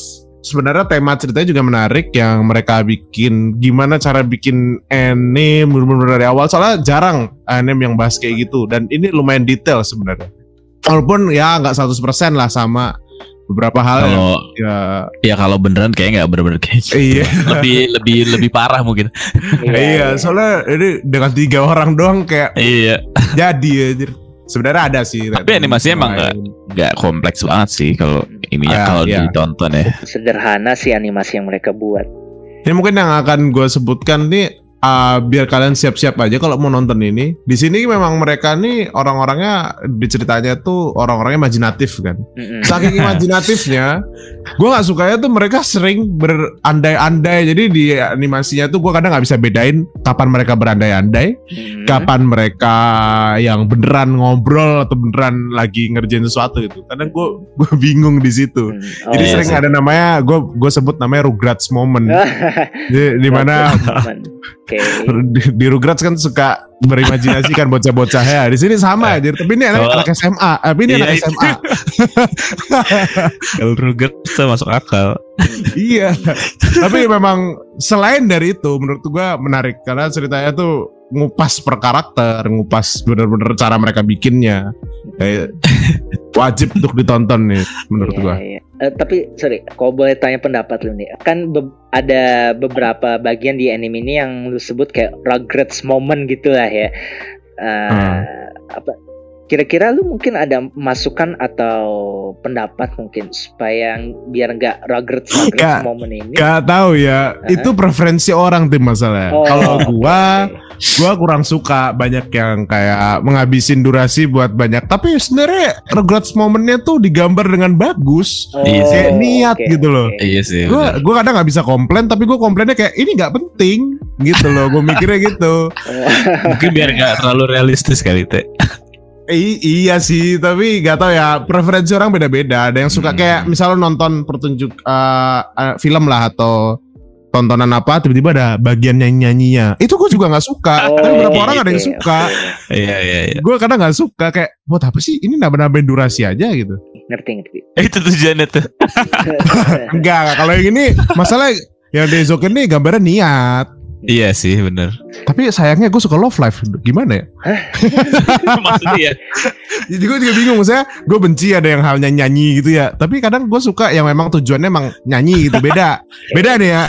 sebenarnya tema ceritanya juga menarik yang mereka bikin gimana cara bikin anime dari awal soalnya jarang anime yang bahas kayak gitu dan ini lumayan detail sebenarnya. Walaupun ya nggak 100% lah sama beberapa hal yang Kalau ya ya kalau beneran kayak nggak bener-bener kayak gitu. iya lebih lebih lebih parah mungkin. iya soalnya ini dengan tiga orang doang kayak Iya. jadi ya sebenarnya ada sih Tapi animasinya emang nggak nggak kompleks banget sih kalau ini ya Ah, kalau iya. ditonton ya. Sederhana sih animasi yang mereka buat. Ini mungkin yang akan gue sebutkan nih uh, biar kalian siap-siap aja kalau mau nonton ini. Di sini memang mereka nih orang-orangnya di ceritanya tuh orang-orangnya imajinatif kan. Saking imajinatifnya, gue nggak sukanya tuh mereka sering berandai-andai. Jadi di animasinya tuh gue kadang nggak bisa bedain kapan mereka berandai-andai, Mm-mm. kapan mereka yang beneran ngobrol atau beneran lagi ngerjain sesuatu gitu. Kadang gue gue bingung di situ. Mm. Jadi Oh, sering iya. ada namanya gue gue sebut namanya Rugrats moment. di, di mana Oke. di, di Rugrats kan suka berimajinasi kan bocah-bocah ya. Di sini sama aja. Tapi ini anak, Oh. anak SMA. Tapi ini Iya, anak. SMA. Kalau bisa masuk akal. iya. Tapi memang selain dari itu menurut gua menarik karena ceritanya tuh ngupas per karakter, ngupas bener-bener cara mereka bikinnya. Kayak wajib untuk ditonton nih menurut Iya, gua. iya. Eh, tapi sorry, kalau boleh tanya pendapat lu nih, kan be- ada beberapa bagian di anime ini yang lu sebut kayak regrets moment gitu lah ya. Eh, Hmm. Apa? Kira-kira lu mungkin ada masukan atau pendapat mungkin supaya biar nggak regrets regrets Kak, moment ini? Gak tahu ya, Hah? itu preferensi orang tim masalahnya. Oh, Kalau gua gua kurang suka banyak yang kayak menghabisin durasi buat banyak tapi sebenarnya regrets momennya tuh digambar dengan bagus Oh, Iya. Kayak niat oke, gitu loh. oke. Iya sih. gua gua kadang nggak bisa komplain tapi gua komplainnya kayak ini nggak penting gitu loh gua mikirnya gitu Mungkin biar nggak terlalu realistis kali teh. I- iya sih tapi nggak tahu ya preferensi orang beda-beda. Ada yang suka Hmm. kayak misalnya nonton pertunjuk eh, eh, film lah atau tontonan apa tiba-tiba ada bagian nyanyi-nyanyinya. Itu gua juga nggak suka. Oh, tapi beberapa orang ada yang oke, suka. Iya iya iya. gue kadang nggak suka kayak buat apa sih? Ini nambah-nambahin durasi aja gitu. Ngerti ngerti. Itu tujuannya tuh. enggak kalau yang ini masalah yang di Ezoken ini gambarnya niat Iya sih bener. tapi sayangnya gue suka love life. Gimana ya? Maksudnya ya. jadi gue juga bingung maksudnya gue benci ada yang hal nyanyi, gitu ya. Tapi kadang gue suka yang memang tujuannya emang nyanyi gitu beda. Beda nih ya.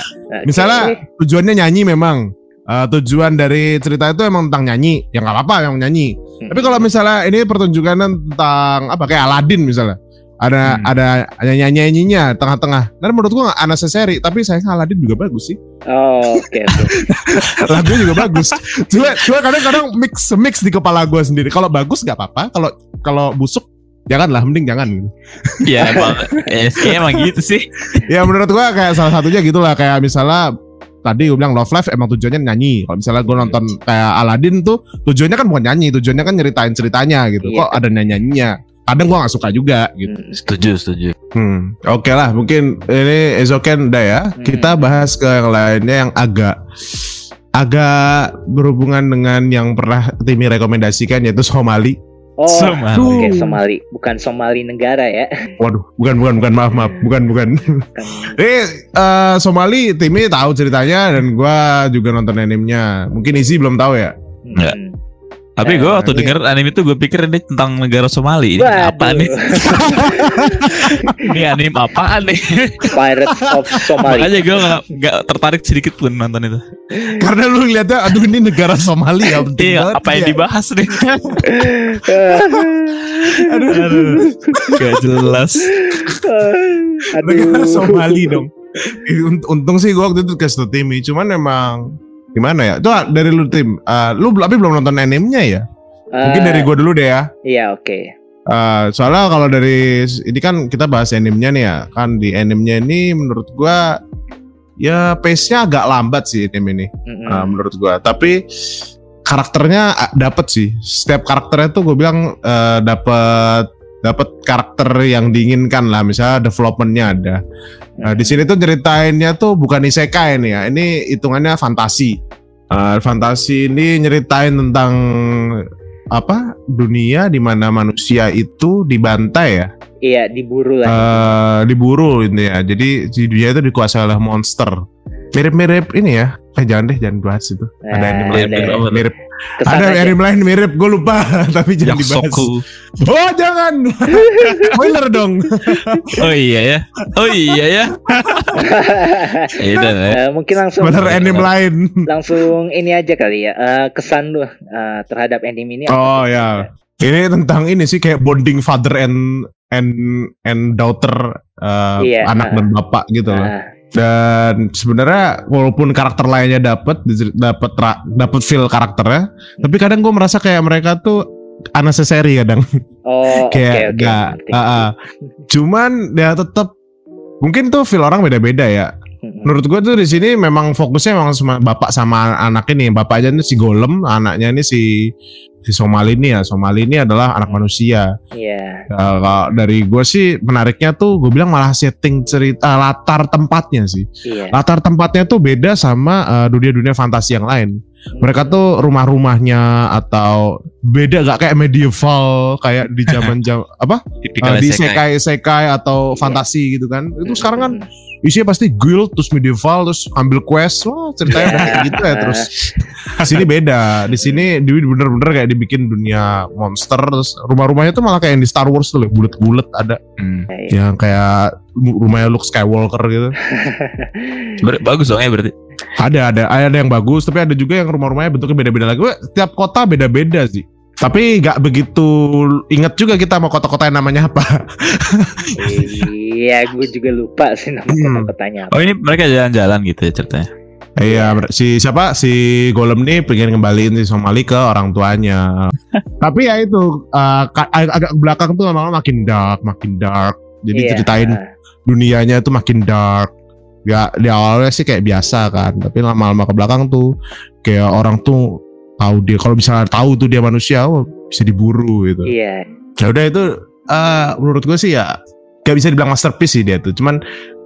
Misalnya tujuannya nyanyi memang. Eh, tujuan dari cerita itu emang tentang nyanyi. Ya nggak apa-apa yang nyanyi. Hmm. Tapi kalau misalnya ini pertunjukan tentang apa kayak Aladdin misalnya. Ada Hmm. ada nyanyi-nyanyinya tengah-tengah. Dan menurut gua nggak unnecessary, tapi sayangnya Aladdin juga bagus sih. Oh, oke oke. Lagunya juga bagus. Cuma cuma kadang-kadang mix mix di kepala gua sendiri. Kalau bagus nggak apa-apa, kalau kalau busuk janganlah mending jangan gitu. Iya emang. Ya sih emang gitu sih. Ya menurut gua kayak salah satunya gitulah kayak misalnya tadi gue bilang Love Life emang tujuannya nyanyi. Kalau misalnya gue nonton kayak Aladdin tuh tujuannya kan bukan nyanyi, tujuannya kan nyeritain ceritanya gitu. Iya. Kok ada nyanyinya? Kadang gua nggak suka juga gitu. Hmm. Setuju setuju. Hmm, oke lah, mungkin ini Ezoken udah ya. Hmm. Kita bahas ke yang lainnya yang agak agak berhubungan dengan yang pernah Timi rekomendasikan yaitu Somali. Oh, Somali. oke Somali, bukan Somali negara ya. Waduh, bukan bukan bukan maaf maaf, bukan bukan. Ini eh, Somali Timi tahu ceritanya dan gua juga nonton animenya. Mungkin Izzy belum tahu ya. Enggak. Hmm. Tapi gue waktu ini- denger anime itu gue pikir ini tentang negara Somali. Ini Waduh. apa nih? Ini anime apaan nih? Pirates of Somali. Makanya gue gak, gak tertarik sedikit pun nonton itu. Karena lu ngeliatnya, aduh ini negara Somali ya penting Iya, banget apa yang ya. dibahas nih? Aduh, Aduh, gak jelas. negara Aduh. Somali dong. Unt- Untung sih gua waktu itu kasih tau Timi, cuman emang Gimana ya? Itu dari lu tim. Eh, lu tapi belum nonton animenya ya? Mungkin Eh, dari gua dulu deh ya. Iya oke. Eh, soalnya kalau dari ini kan kita bahas animenya nih ya. Kan di animenya ini menurut gua ya pace-nya agak lambat sih anime ini. Mm-mm. eh, menurut gua. Tapi karakternya ah, dapet sih. Setiap karakternya tuh gue bilang eh, dapet dapat karakter yang diinginkan lah. Misalnya developmentnya ada. Nah, di sini tuh ceritainnya tuh bukan isekai nih ya. Ini hitungannya fantasi. Eh, fantasi ini nyeritain tentang apa dunia di mana manusia itu dibantai ya, Iya diburu lah. Eh diburu ini ya. Jadi di dunia itu dikuasai oleh monster. Mirip-mirip ini ya. Eh jangan deh, jangan bahas itu. Ada Nah, anime lain mirip. Ada aja. anime lain mirip, gue lupa. Tapi jangan dibahas. Yasoku. Oh jangan. Spoiler dong. Oh iya ya. Oh iya ya. Ya udah ya. Eh, mungkin langsung Spoiler anime lain. langsung ini aja kali ya. Eh, kesan lu eh, terhadap anime ini. apa? Oh ya. Ini tentang ini sih kayak bonding father and and and daughter uh, Iya, anak ah. dan bapak gitu loh. Dan sebenarnya walaupun karakter lainnya dapat dapat dapat feel karakternya, tapi kadang gue merasa kayak mereka tuh unnecessary kadang oh kayak oke. gak ngerti. ah, ah. cuman ya tetap mungkin tuh feel orang beda-beda ya menurut gue tuh di sini memang fokusnya memang sama bapak sama anak ini bapak aja ini si Golem anaknya ini si si Somali ini ya. Somali ini adalah anak manusia. Iya. Ya, kalau dari gue sih menariknya tuh gue bilang malah setting cerita latar tempatnya sih. Iya. latar tempatnya tuh beda sama eh, dunia-dunia fantasi yang lain. Mereka tuh rumah-rumahnya atau beda gak kayak medieval kayak di zaman jam apa? Uh, di sekai. sekai atau Iya. fantasi gitu kan. Itu sekarang kan Mm-mm. Isinya pasti guild terus medieval terus ambil quest. Wah ceritanya udah kayak gitu ya terus. Di sini beda. Di sini Dewi bener-bener kayak dibikin dunia monster terus rumah-rumahnya tuh malah kayak yang di Star Wars tuh loh bulat-bulat ada. Hmm. Yang kayak rumahnya Luke Skywalker gitu. Ber- Bagus dong ya berarti. ada ada ada yang bagus tapi ada juga yang rumah-rumahnya bentuknya beda-beda lagi. Wah, tiap kota beda-beda sih tapi nggak begitu inget juga kita mau kota-kota yang namanya apa Iya, gue juga lupa sih nama Hmm. kota-kotanya. Oh ini mereka jalan-jalan gitu ya ceritanya. Iya, si siapa si Golem nih pengen ngembaliin si Somali ke orang tuanya. Tapi ya itu uh, ag- agak ke belakang tuh lama-lama makin dark, makin dark. Jadi Iya. ceritain dunianya tuh makin dark. Ya di awalnya sih kayak biasa kan, tapi lama-lama ke belakang tuh kayak orang tuh tahu dia kalau misalnya tahu tuh dia manusia, oh, bisa diburu gitu. Iya. Ya udah itu eh menurut gue sih ya gak bisa dibilang masterpiece sih dia tuh, cuman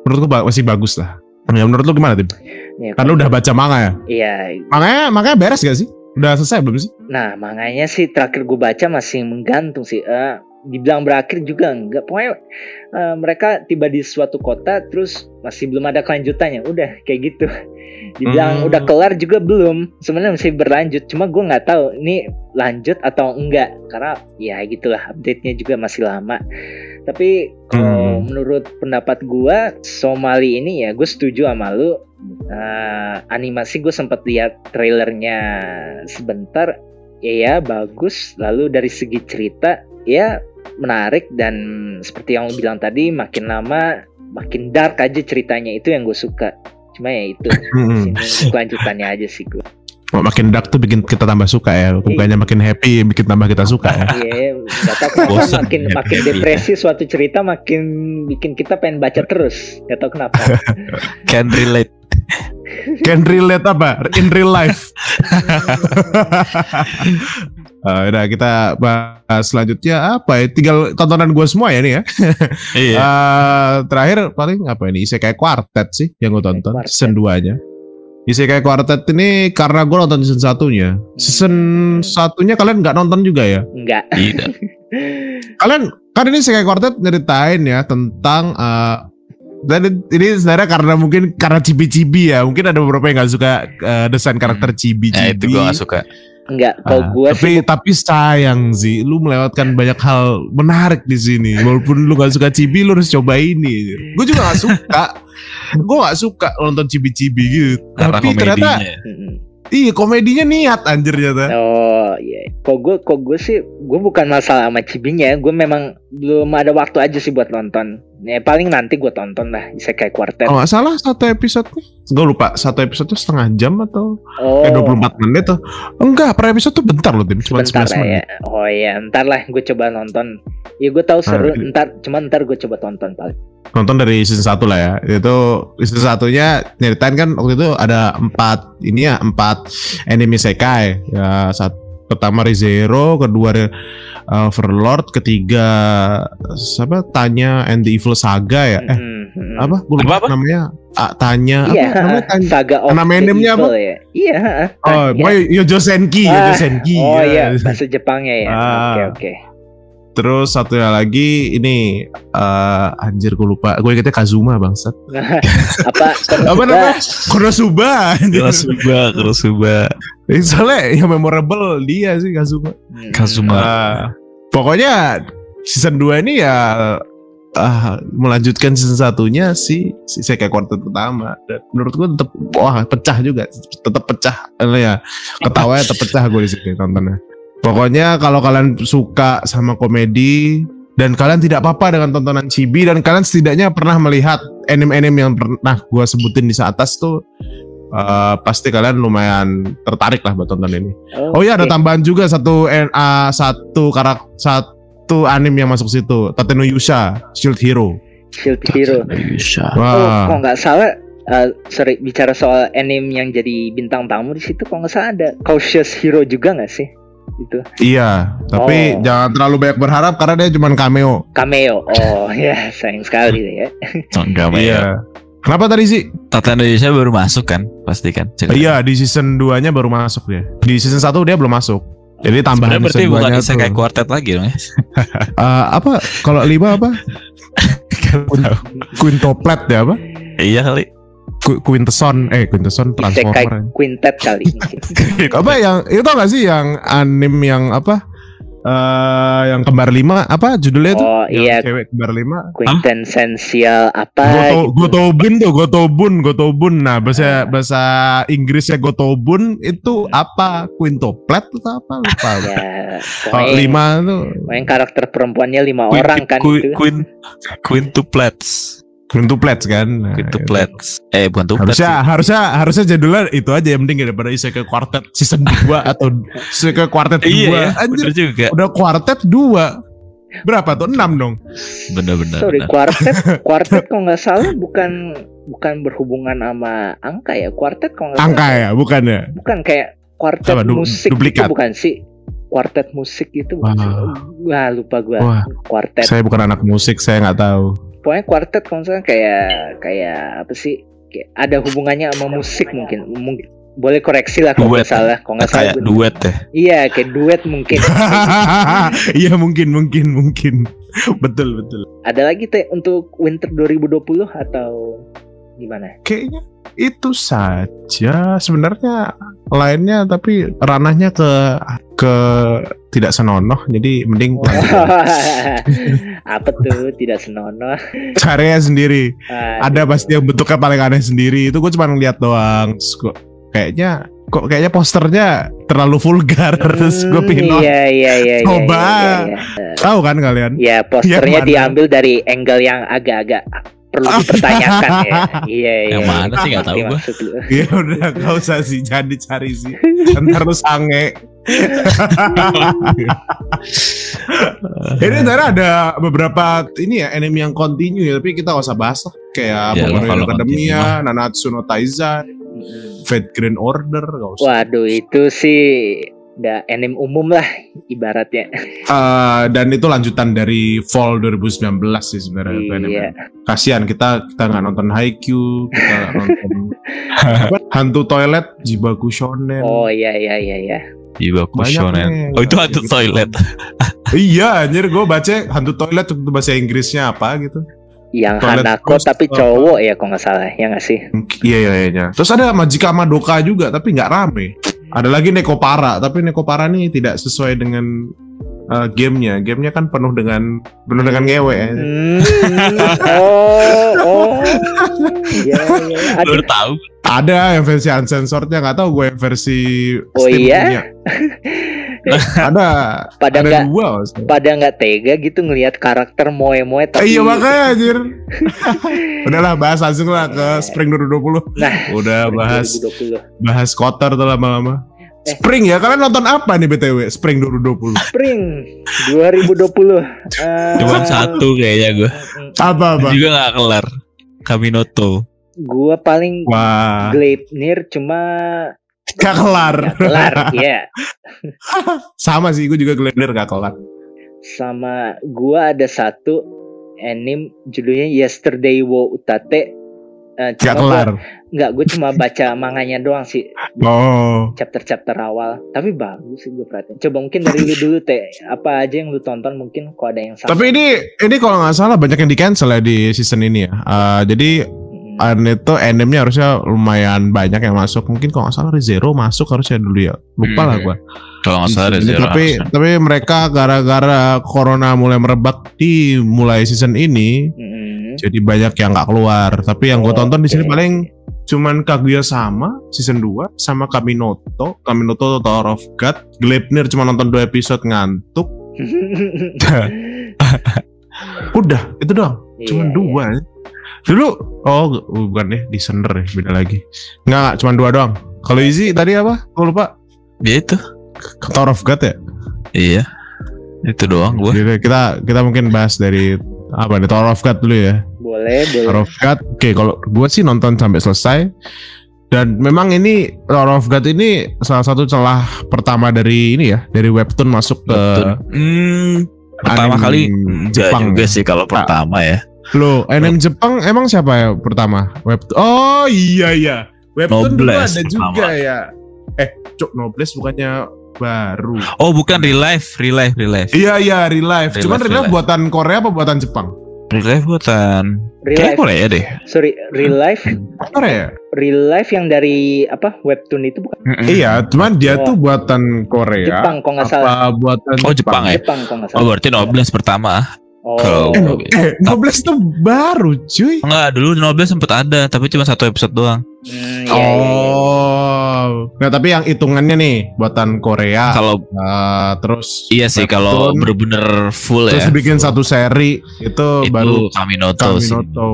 menurut gue masih bagus lah. Ya menurut lu gimana tim? Iya, Kan lu udah baca manga ya? Iya. Makanya makanya beres gak sih? Udah selesai belum sih? Nah, makanya sih terakhir gue baca masih menggantung sih. Eh, dibilang berakhir juga enggak. Pokoknya eh, mereka tiba di suatu kota terus masih belum ada kelanjutannya. Udah kayak gitu. Dibilang Hmm. udah kelar juga belum. Sebenarnya masih berlanjut. Cuma gue nggak tahu ini lanjut atau enggak. Karena ya gitulah update-nya juga masih lama. Tapi kalau Hmm. menurut pendapat gue Somali ini ya gue setuju sama lu. Eh, animasi gue sempat lihat trailernya sebentar ya ya bagus lalu dari segi cerita ya menarik dan seperti yang lu bilang tadi makin lama makin dark aja ceritanya itu yang gue suka cuma ya itu Hmm. sini kelanjutannya aja sih gue Oh, makin dark tuh bikin kita tambah suka ya. Bukannya makin happy bikin tambah kita suka ya. Iya, nggak tahu kenapa Bosan makin makin depresi suatu cerita makin bikin kita pengen baca terus. Gak tahu kenapa. Can relate. Can relate apa? In real life. Eh, udah kita bahas selanjutnya apa ya? Tinggal tontonan gue semua ya nih ya. Iya. Eh, terakhir paling apa ini? Isekai Quartet sih yang gue tonton Quartet. season 2 nya. Isekai Quartet ini karena gue nonton season satunya. Season satunya kalian nggak nonton juga ya? Enggak. Tidak. Kalian kan ini Isekai Quartet nyeritain ya tentang eh dan ini sebenarnya karena mungkin karena cibi-cibi ya. Mungkin ada beberapa yang nggak suka eh, desain karakter cibi-cibi. Nah, itu gue gak suka. Enggak. Kalau Ah, gue tapi sih tapi sayang sih, lu melewatkan banyak hal menarik di sini. Walaupun lu gak suka cibi, lu harus coba ini. Gue juga gak suka. gue gak suka nonton cibi-cibi gitu. Karena tapi ternyata komedinya. Mm-mm. iya komedinya niat anjir ternyata. Oh iya, kok gue kok gue sih gue bukan masalah sama cibinya, gue memang belum ada waktu aja sih buat nonton. Ya paling nanti gue tonton lah Isekai Quartet. Oh nggak salah satu episode Gue lupa satu episode tuh setengah jam atau Oh, eh 24 menit tuh Enggak per episode tuh bentar loh Tim Cuma bentar 11 lah menit ya. Oh iya, ntar lah gue coba nonton. Ya gue tahu seru, Ah, iya. ntar cuma ntar gue coba tonton paling. Nonton dari season 1 lah ya Itu season satunya nyeritain kan waktu itu ada empat Ini ya empat anime sekai Ya satu Pertama Rizero, kedua Overlord, ketiga siapa Tanya and the Evil Saga ya? Eh, Mm, mm. apa? Gue lupa Apa, apa? namanya. Ah, Tanya Iya, apa namanya? Tanya. Saga of Nama the animenya apa? Ya. Iya, heeh. Oh, pokoknya Yojo Senki, Ah, Yojo Senki. Oh ya. iya, bahasa Jepangnya ya. Ah. Oke, oke. Terus satunya lagi ini eh anjir gue lupa. Gue ingetnya Kazuma bangsat. Apa? Apa namanya? Konosuba. Kurosuba, Kurosuba, Ini Soalnya yang memorable dia sih Kazuma. Hmm. Kazuma. Ah, pokoknya season 2 ini ya ah, melanjutkan season satunya si si Sekai Quartet pertama dan menurut gue tetap wah pecah juga tetap pecah Eh, ya ketawanya tetap pecah gue di sini nontonnya pokoknya kalau kalian suka sama komedi dan kalian tidak apa-apa dengan tontonan chibi dan kalian setidaknya pernah melihat anime-anime yang pernah gue sebutin di atas tuh eh, pasti kalian lumayan tertarik lah buat tonton ini Oh iya ada tambahan juga satu NA satu karak satu anime yang masuk situ Tateno Yusha Shield Hero. Shield Hero. Bisa. Oh, Wah. kok nggak salah eh, sorry bicara soal anime yang jadi bintang tamu di situ kok nggak salah ada Cautious Hero juga nggak sih itu Iya, tapi Oh. jangan terlalu banyak berharap karena dia cuma cameo. cameo oh ya sayang sekali ya Enggak ya. Kenapa tadi sih? Tata Indonesia baru masuk kan? Pasti kan? Iya, di season 2-nya baru masuk dia. Di season 1 dia belum masuk. Jadi tambahan Sebenarnya berarti season bukan 2-nya Isekai tuh. Quartet lagi dong ya? Eh, apa kalau lima apa? Quintoplet ya apa? Iya kali. Qu- Quintesson eh Quintesson Transformer. Quintet kali. Mungkin. apa yang itu tau gak sih yang anime yang apa? Eh yang kembar lima apa judulnya itu? Oh, yang iya. cewek kembar lima. Quintessential apa Goto, gitu. Gotobun tuh Gotobun Gotobun. Nah bahasa bahasa Inggrisnya Gotobun itu apa? Quintuplet atau apa? Lupa ya kalau pokoknya, lima tuh. pokoknya karakter perempuannya lima Queen- orang kan Queen, itu. Queen, Quintuplets. Quintuplets kan nah, Quintuplets. Eh bukan tuplets. harusnya sih. harusnya harusnya jadulnya itu aja yang penting daripada ke quartet season 2 atau ke quartet 2 Iya ya, anjir bener juga. udah quartet 2 berapa tuh 6 dong Bener-bener. sorry bener. quartet quartet kalau nggak salah bukan bukan berhubungan sama angka ya quartet kalau nggak angka ya bukan ya bukan kayak quartet Apa, du- musik duplikat? itu bukan sih quartet musik itu Wah. wah lupa gua Wah, quartet saya bukan anak musik, saya nggak tahu. Pokoknya quartet kalau salah kayak kayak apa sih kayak ada hubungannya sama musik mungkin mungkin boleh koreksi lah kalau nggak salah kalau nggak salah Kayak duet ya. iya kayak duet mungkin Iya mungkin, mungkin, mungkin. betul, betul. ada lagi teh untuk winter 2020 atau gimana Kayaknya itu saja. Sebenarnya lainnya, tapi ranahnya ke ke tidak senonoh. Jadi mending apa tuh tidak senonoh caranya sendiri. Ada Aduh. pasti yang bentuknya paling aneh sendiri. Itu gue cuma ngeliat doang. Terus gua- kayaknya kok kayaknya posternya terlalu vulgar. Terus gue Hmm, pingin iya iya iya iya, Coba. iya, iya. Tahu kan kalian? Ya posternya diambil dari angle yang agak-agak perlu dipertanyakan ya. Iya iya. Yang mana sih, nggak tahu gua. maksud lu. Ya udah gak usah sih jangan dicari sih. Ntar lu sange. ini sebenarnya ada beberapa ini ya anime yang continue ya, tapi kita gak usah bahas lah. Kayak Ya, Pokemon kalau Academia, Nanatsu no Taizai, Fate Grand Order, gak usah. Waduh itu sih udah anime umum lah ibaratnya. Eh, dan itu lanjutan dari Fall 2019 sih sebenarnya. anime. Iya. Kasihan kita kita nggak nonton Haikyuu, kita nggak nonton apa, Hantu Toilet, Jibaku Shonen. Oh iya iya iya iya. Ibaku Banyak Shonen. nih. Oh itu hantu toilet. Iya, anjir gue baca hantu toilet itu bahasa Inggrisnya apa gitu. Yang Toilet Hanako Ghost tapi apa? cowok ya kalau nggak salah ya nggak sih? Iya iya iya. Terus ada Majika Madoka juga tapi nggak rame. Ada lagi Nekopara, tapi Nekopara nih tidak sesuai dengan uh, gamenya. Gamenya kan penuh dengan penuh dengan ngewe. ya. Hmm, oh oh. Iya iya. Ada Baru tahu. Ada yang versi uncensorednya nggak tahu gue yang versi Oh Steam iya? punya. ada pada ada nggak pada nggak tega gitu ngelihat karakter moe moe Eh, tapi iya makanya anjir. Udahlah bahas langsung lah ke Spring 2020. Nah, Udah bahas 2020 bahas kotor tuh lama-lama. Eh. Spring ya, kalian nonton apa nih BTW? Spring 2020. Spring 2020 Eh, Cuman satu kayaknya gue. Apa apa? Juga gak kelar. Kaminoto. gua paling Wah, Gleipnir cuma gak kelar. nggak kelar ya Sama sih, gue juga Glendir gak kelar. sama gua ada satu anime judulnya Yesterday wo Utate Eh, Gak kelar. nggak gue cuma baca manganya doang sih Oh, chapter-chapter awal tapi bagus sih gue perhatiin coba mungkin dari lu dulu teh apa aja yang lu tonton mungkin kok ada yang sama tapi ini ini kalau nggak salah banyak yang di cancel ya di season ini ya. Eh, jadi an itu endemnya harusnya lumayan banyak yang masuk. Mungkin kalau nggak salah Zero masuk harusnya dulu ya. Lupa lah Hmm. gua. Kalau nggak salah ada Ini Zero tapi harusnya. tapi mereka gara-gara corona mulai merebak di mulai season ini mm, jadi banyak yang nggak keluar. Tapi yang gue tonton di sini paling cuman Kaguya sama season 2 sama Kaminoto, Kaminoto Tower of God, Gleipnir cuma nonton dua episode ngantuk. Udah, itu doang. Cuma Iya, dua. ya. Dulu oh bukan deh di Sender ya, beda lagi. Enggak, enggak, cuma dua doang. Kalau Easy tadi apa? Gue lupa. Ya itu. Tower of God ya? Iya. Itu doang gue. Jadi kita kita mungkin bahas dari apa nih Tower of God dulu ya. boleh Tower boleh of God. Oke, kalau gue sih nonton sampai selesai. Dan memang ini Tower of God ini salah satu celah pertama dari ini ya, dari webtoon masuk ke. Hmm, pertama anime kali Jepang. Juga sih kalau Ah. pertama ya. Loh, anime Jepang emang siapa ya pertama? Webtoon. Oh iya iya. Webtoon dulu Noblesse ada juga pertama. ya. Eh, Cok Nobles bukannya baru. Oh bukan real life, real life, real life. Iya iya, Real Life. Cuman Life, Real Life Real Life. buatan Korea apa buatan Jepang? Real life buatan real kayak life Korea deh. sorry real life Korea. real life yang dari apa webtoon itu bukan Iya, cuman dia Oh. tuh buatan Korea. Jepang kok nggak apa salah buatan Oh Jepang ya. Jepang kok nggak Oh salah berarti Nobles pertama. Oh Kalau- Eh, 12 tuh baru, cuy. Enggak dulu Nobles sempet ada tapi cuma satu episode doang. Hmm, iya, iya, iya. Oh. Nah, tapi yang hitungannya nih buatan Korea. Kalau Eh, terus iya sih kalau bener-bener full terus ya. bikin satu seri itu, itu baru Kaminoto, sih. Kaminoto.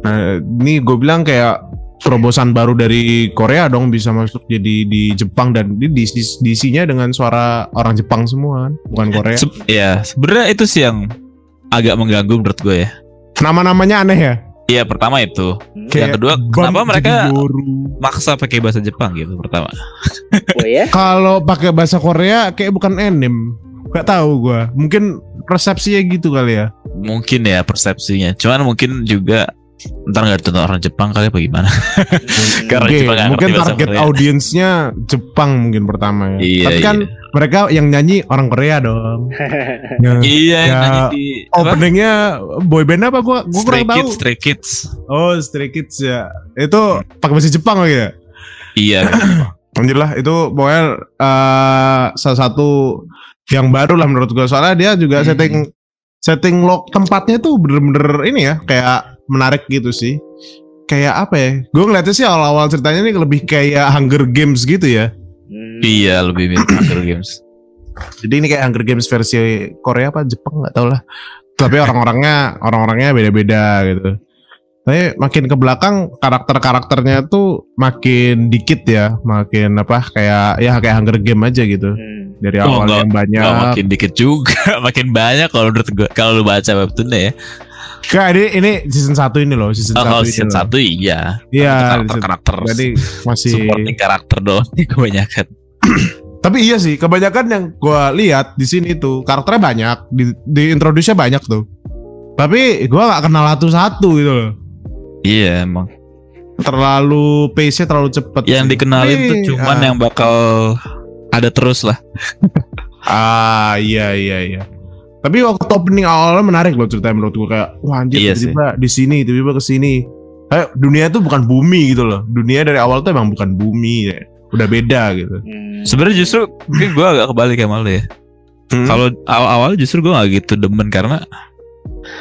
Nah, ini gue bilang kayak terobosan baru dari Korea dong bisa masuk jadi di Jepang dan di di diisinya dengan suara orang Jepang semua kan, bukan Korea. Se- ya sebenarnya itu sih yang agak mengganggu menurut gue ya. Nama-namanya aneh ya. Iya pertama itu Hmm. Yang kedua, Bang kenapa mereka- Jigoru. maksa pakai bahasa Jepang gitu pertama. oh ya Kalau pakai bahasa Korea kayak bukan anime. Gak tahu gua. Mungkin persepsinya gitu kali ya. Mungkin ya persepsinya. Cuman mungkin juga ntar nggak ditonton orang Jepang kali apa gimana? Karena Oke, Jepang mungkin target audiensnya Jepang mungkin pertama ya. Iya, Tapi kan iya. mereka yang nyanyi orang Korea dong. Ya. Iya, Ya, nyanyi di apa? Openingnya boyband apa gua gua Stray kurang tahu. Kids, Stray Kids. Oh, Stray Kids ya. Itu pakai bahasa Jepang lagi ya. Iya. Anjir lah itu pokoknya eh, salah satu yang baru lah menurut gua soalnya dia juga Hmm. setting setting lock tempatnya tuh bener-bener ini ya kayak menarik gitu sih. Kayak apa ya? Gue ngeliatnya sih awal-awal ceritanya ini lebih kayak Hunger Games gitu ya. Hmm. iya, lebih mirip Hunger Games. Jadi ini kayak Hunger Games versi Korea apa Jepang nggak tahu lah. Tapi orang-orangnya orang-orangnya beda-beda gitu. Tapi makin ke belakang karakter-karakternya tuh makin dikit ya, makin apa kayak ya kayak Hunger Game aja gitu. Hmm. Dari Oh, awal enggak- yang banyak. Makin dikit juga, makin banyak kalau menurut gue. Kalau lu baca webtoonnya ya. Kayak ini ini season 1 ini loh, season Oh, 1 kalau ini season satu iya. Iya, karakter karakter. Jadi masih supporting karakter doang kebanyakan. Tapi iya sih, kebanyakan yang gua lihat di sini tuh karakternya banyak, di, di introduce-nya banyak tuh. Tapi gua nggak kenal satu-satu gitu loh. Iya emang. Terlalu pace-nya terlalu cepet. Yang sih. dikenalin tuh cuman ah, yang bakal ada terus lah. Ah iya iya iya. Tapi waktu opening awalnya menarik loh ceritanya menurut gua kayak wah anjir Iya tiba-tiba di sini tiba-tiba ke sini. Kayak dunia tuh bukan bumi gitu loh. Dunia dari awal tuh emang bukan bumi ya. Udah beda gitu. Hmm. Sebenarnya justru mungkin gue agak kebalik sama lu ya. Hmm. Kalau awal-awal justru gue gak gitu demen karena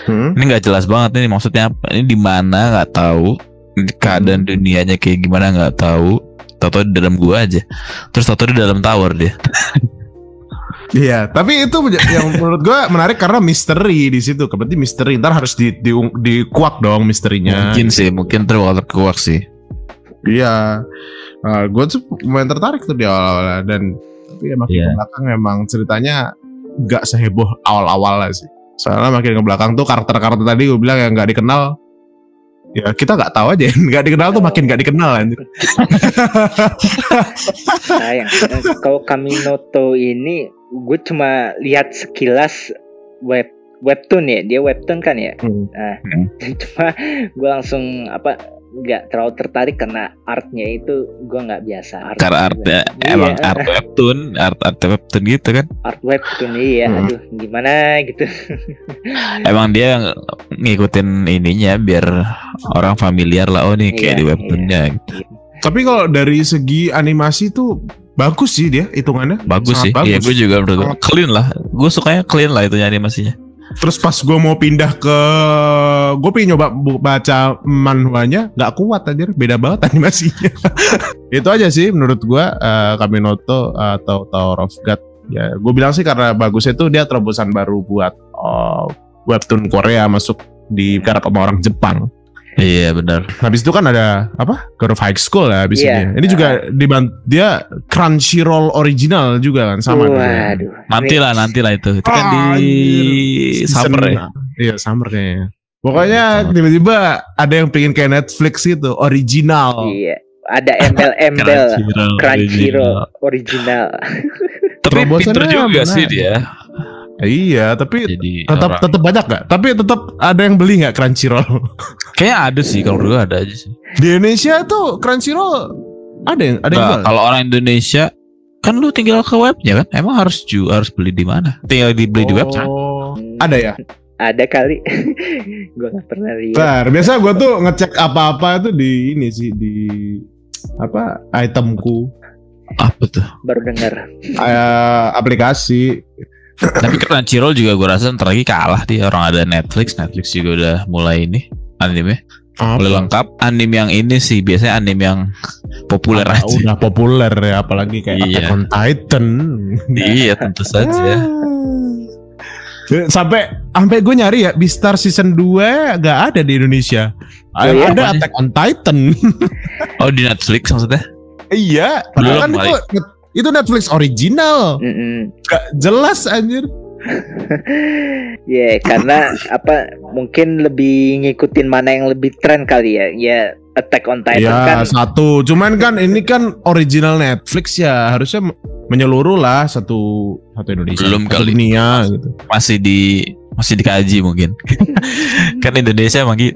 Hmm? ini nggak jelas banget ini maksudnya apa? Ini di mana nggak tahu keadaan dunianya kayak gimana nggak tahu. Tahu di dalam gua aja. Terus tahu di dalam tower dia. Iya, tapi itu yang menurut gua menarik karena misteri di situ. Berarti misteri ntar harus di, di dikuak dong misterinya. Mungkin sih, mungkin terlalu terkuak sih. Iya, uh, gue tuh lumayan tertarik tuh di awal-awal dan tapi ya makin Iya. ke belakang emang ceritanya nggak seheboh awal-awal lah sih. Soalnya makin ke belakang tuh karakter-karakter tadi gue bilang yang nggak dikenal, ya kita nggak tahu aja. Nggak dikenal tuh makin nggak dikenal anjir. sayang kalau Kaminoto ini gue cuma lihat sekilas web webtoon ya dia webtoon kan ya Hmm. nah Hmm. cuma gue langsung apa nggak terlalu tertarik karena artnya itu gue nggak biasa art Karena artnya Iya, emang art webtoon, art art webtoon gitu kan. art webtoon iya Hmm. aduh gimana gitu Emang dia ngikutin ininya biar orang familiar lah oh nih kayak Iya, di webtoonnya. gitu. Tapi kalau dari segi animasi tuh bagus sih dia hitungannya. Bagus Sangat sih. bagus. Iya, gue juga menurut gue. Clean lah. Gue sukanya clean lah itunya animasinya. Terus pas gue mau pindah ke gue pengen nyoba baca manhwanya nggak kuat aja beda banget animasinya itu aja sih menurut gue uh, Kaminoto atau Tower of God ya gue bilang sih karena bagusnya tuh dia terobosan baru buat uh, webtoon Korea masuk di garap sama orang Jepang Iya benar. habis itu kan ada apa God of High School ya habis Iya. ini ini juga diban dia Crunchyroll original juga kan sama waduh Nanti lah, nanti lah itu. Itu kan di Anjir. summer ya. Iya summer kayaknya. Pokoknya Summer. tiba-tiba ada yang pengen kayak Netflix gitu, original. iya ada embel-embel Crunchyroll. Crunchyroll original Tapi Terobosannya pinter juga benar. sih dia. Iya, tapi Jadi tetap orang- tetap banyak gak? Tapi tetap ada yang beli nggak Crunchyroll? Kayaknya ada sih kalau gue ada aja sih. Di Indonesia tuh Crunchyroll ada yang ada yang Nah, jual. kalau orang Indonesia kan lu tinggal ke webnya kan? Emang harus ju harus beli di mana? Tinggal dibeli di website. Oh, ada ya? ada kali gue nggak pernah lihat Bentar, biasa gue tuh ngecek apa-apa itu di ini sih di apa itemku Apa tuh? baru dengar eh, aplikasi Tapi Crunchyroll juga gue rasa ntar lagi kalah dia orang ada Netflix. Netflix juga udah mulai ini anime mulai lengkap. Anime yang ini sih biasanya anime yang populer Ada- aja. udah populer ya apalagi kayak Iya. Attack on Titan iya tentu saja. Ah. sampai sampai gue nyari ya Beastar season 2 gak ada di Indonesia Oh ada Apanya? Attack on Titan Oh di Netflix maksudnya? iya padahal kan Belum, itu itu Netflix original Mm-mm. gak jelas anjir Ya karena apa mungkin lebih ngikutin mana yang lebih tren kali ya. Ya Attack on Titan ya kan satu cuman kan ini kan original Netflix ya harusnya me- menyeluruh lah satu satu Indonesia Belum satu kali. dunia gitu Masih di masih dikaji mungkin. kan Indonesia emang gitu.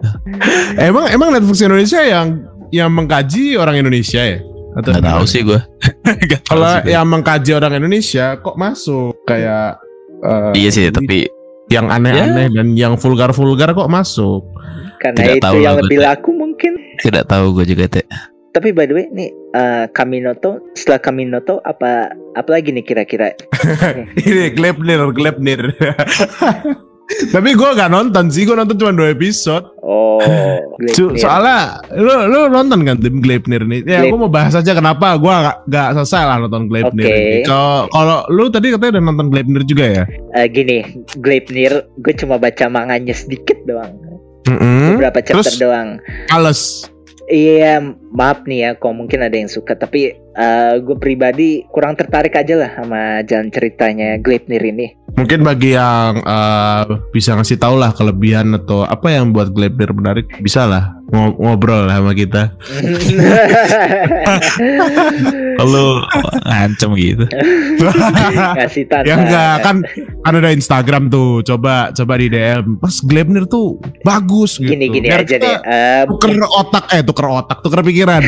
emang emang Netflix Indonesia yang yang mengkaji orang Indonesia ya atau Gak tahu sih gue. Kalau yang mengkaji orang Indonesia kok masuk kayak eh, Iya sih tapi yang aneh-aneh dan yang vulgar-vulgar kok masuk. karena tidak itu tahu yang lebih laku mungkin. tidak tahu gue juga teh. Tapi by the way nih eh, Kaminoto setelah Kaminoto apa apa lagi nih kira-kira? Ini Gleipnir, Gleipnir. Tapi gue gak nonton sih, gue nonton cuma dua episode. Oh, soalnya lu lu nonton kan tim Gleipnir nih? Ya Gleip- gue mau bahas aja kenapa gue gak, gak selesai lah nonton Gleipnir. Ini. Kalau kalau lu tadi katanya udah nonton Gleipnir juga ya? Eh, gini, Gleipnir gue cuma baca manganya sedikit doang. Mm Beberapa chapter Terus? doang. Males. Iya, maaf nih ya, kalau mungkin ada yang suka, tapi eh, gue pribadi kurang tertarik aja lah sama jalan ceritanya Gleipnir ini. Mungkin bagi yang eh, bisa ngasih tahu lah kelebihan atau apa yang buat Gleipnir menarik, bisa lah ngo- ngobrol lah sama kita. Lu ngancem gitu. Ngasih tantangan. ya enggak kan kan ada Instagram tuh, coba coba di DM. Mas Gleipnir tuh bagus gitu. Gini-gini Biar aja deh. eh, Tuker otak eh tuker otak, tuker pikiran.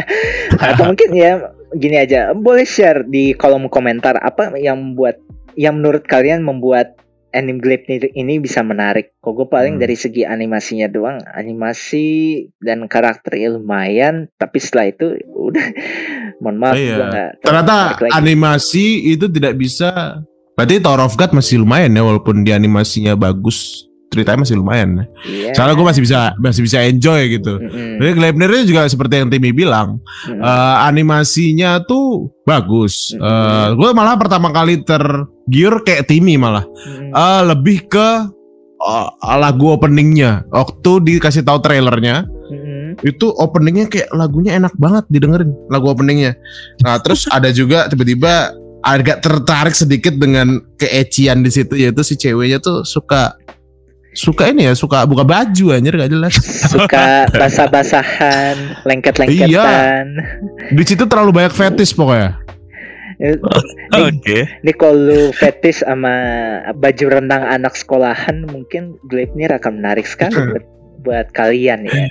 atau mungkin ya gini aja, boleh share di kolom komentar apa yang membuat yang menurut kalian membuat anime Gleipnir ini bisa menarik. Kok gue paling Hmm. dari segi animasinya doang, animasi dan karakternya lumayan, tapi setelah itu udah mohon maaf Iya. gua nggak Ternyata animasi itu tidak bisa. Berarti Tower of God masih lumayan ya walaupun di animasinya bagus, ceritanya masih lumayan. Iya. Soalnya gue masih bisa masih bisa enjoy gitu. Mm-mm. Jadi juga seperti yang Timmy bilang, Mm-mm. eh, animasinya tuh bagus. Mm-mm. gue malah pertama kali ter Gior kayak Timmy malah. Mm-mm. Eh, lebih ke eh, lagu openingnya. Waktu dikasih tahu trailernya, Mm-mm. itu openingnya kayak lagunya enak banget didengerin lagu openingnya. Nah terus ada juga tiba-tiba agak tertarik sedikit dengan keecian di situ yaitu si ceweknya tuh suka suka ini ya suka buka baju anjir gak jelas. Suka basah-basahan, lengket-lengketan. Di situ terlalu banyak fetish pokoknya. Ini, Oke. ini kalau lu fetish sama baju renang anak sekolahan mungkin Gleipnir akan menarik sekali buat, buat kalian ya.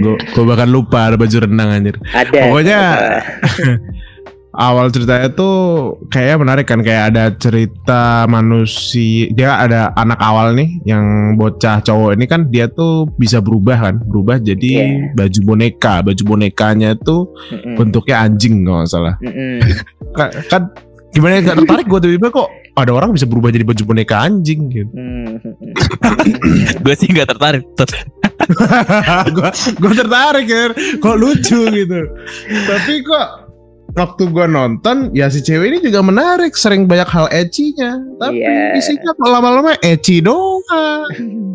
Gue gue bahkan lupa ada baju renang anjir. Ada. Pokoknya- Awal ceritanya tuh kayaknya menarik kan kayak ada cerita manusia dia ada anak awal nih yang bocah cowok ini kan dia tuh bisa berubah kan berubah jadi Iya. baju boneka baju bonekanya tuh Mm-mm. bentuknya anjing kalau nggak salah Mm-mm. Ka- kan gimana ya, nggak tertarik gue tiba-tiba kok ada orang bisa berubah jadi baju boneka anjing gitu Mm, mm, Gue sih nggak tertarik. Ter- gue gue tertarik ya kok lucu gitu tapi kok waktu gue nonton ya si cewek ini juga menarik sering banyak hal ecinya tapi Iya. isinya lama-lama eci doang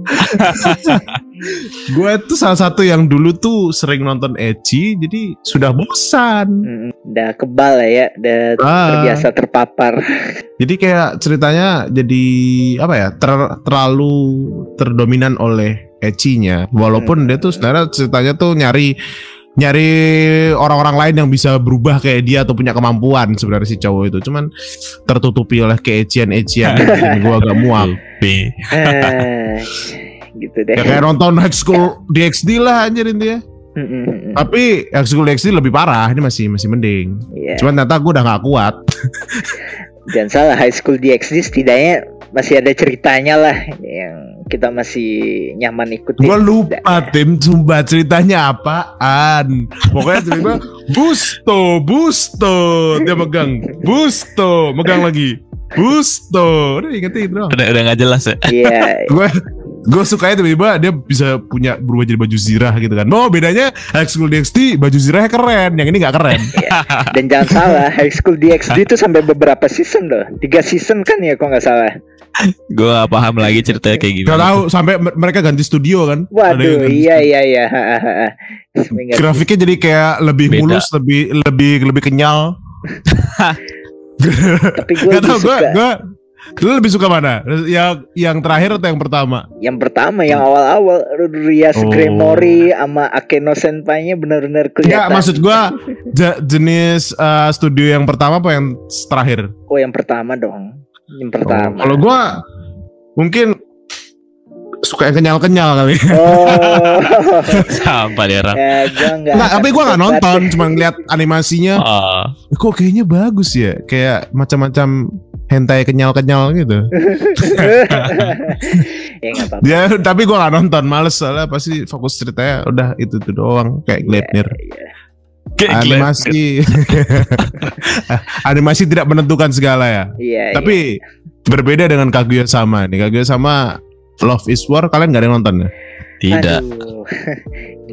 gue tuh salah satu yang dulu tuh sering nonton eci jadi sudah bosan mm. Udah kebal ya, udah Ah. terbiasa terpapar. jadi kayak ceritanya jadi apa ya ter- terlalu terdominan oleh ecinya walaupun dia tuh sebenarnya ceritanya tuh nyari nyari orang-orang lain yang bisa berubah kayak dia atau punya kemampuan sebenarnya si cowok itu cuman tertutupi oleh keecian-ecian yang gua agak muak Tapi Ah, gitu deh. ya kayak nonton High School DxD lah anjir mm, mm. tapi High School DxD lebih parah ini masih masih mending Iya. cuman ternyata gua udah gak kuat Jangan salah High School DxD setidaknya masih ada ceritanya lah yang kita masih nyaman ikutin. Gue lupa tim Sumpah ceritanya apaan? Pokoknya tiba-tiba Busto Busto. Dia megang Busto. Megang lagi Busto. Udah ingetin doang udah udah nggak jelas ya. Iya, Gue Gue sukanya tiba-tiba dia bisa punya berubah jadi baju zirah gitu kan. Oh bedanya High School DxD baju zirahnya keren, yang ini nggak keren. dan jangan salah High School DxD itu sampai beberapa season loh. Tiga season kan ya kok nggak salah. Gue gak paham lagi ceritanya kayak Gak gimana. tahu sampai mer- mereka ganti studio kan. Waduh, iya iya iya. Nggak- Grafiknya jadi kayak lebih Beda. mulus, lebih lebih lebih kenyal. Tapi gue Gak tau gue Lu lebih suka mana? Yang yang terakhir atau yang pertama? yang pertama yang awal-awal Rias Oh. Gremory sama Akeno Senpai-nya benar-benar Ya kelihatan. maksud gua ja- jenis eh, studio yang pertama apa yang terakhir? Oh yang pertama dong. Yang pertama. Oh, Kalau gua mungkin suka yang kenyal-kenyal kali. Oh. Sampah dia orang. ya, gua akan tapi gua nggak debat. nonton, cuma ngeliat animasinya. Oh, Kok kayaknya bagus ya? Kayak macam-macam hentai kenyal-kenyal gitu. ya. Dia tapi gua nggak nonton, males soalnya pasti fokus ceritanya udah itu tuh doang kayak Gleipnir. Iya. kayak gila. Animasi animasi tidak menentukan segala ya. Iya. Tapi berbeda dengan Kaguya sama nih. Kaguya sama Love is War kalian gak ada yang nonton ya? Tidak. Aduh.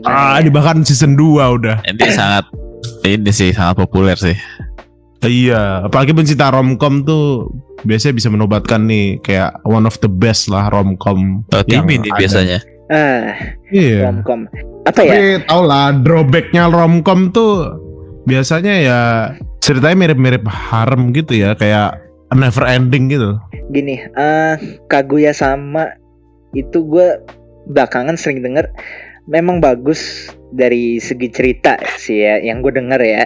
Ah, ya? bahkan season 2 udah. Ini sangat ini sih sangat populer sih. Iya, apalagi pencinta romcom tuh biasanya bisa menobatkan nih kayak one of the best lah romcom. Oh, tim ini ada. biasanya. Ah, Iya. romcom. Apa ya? Tapi tau lah drawbacknya romcom tuh biasanya ya ceritanya mirip-mirip harem gitu ya kayak never ending gitu. Gini, eh Kaguya sama itu gue belakangan sering denger memang bagus dari segi cerita sih ya yang gue denger ya.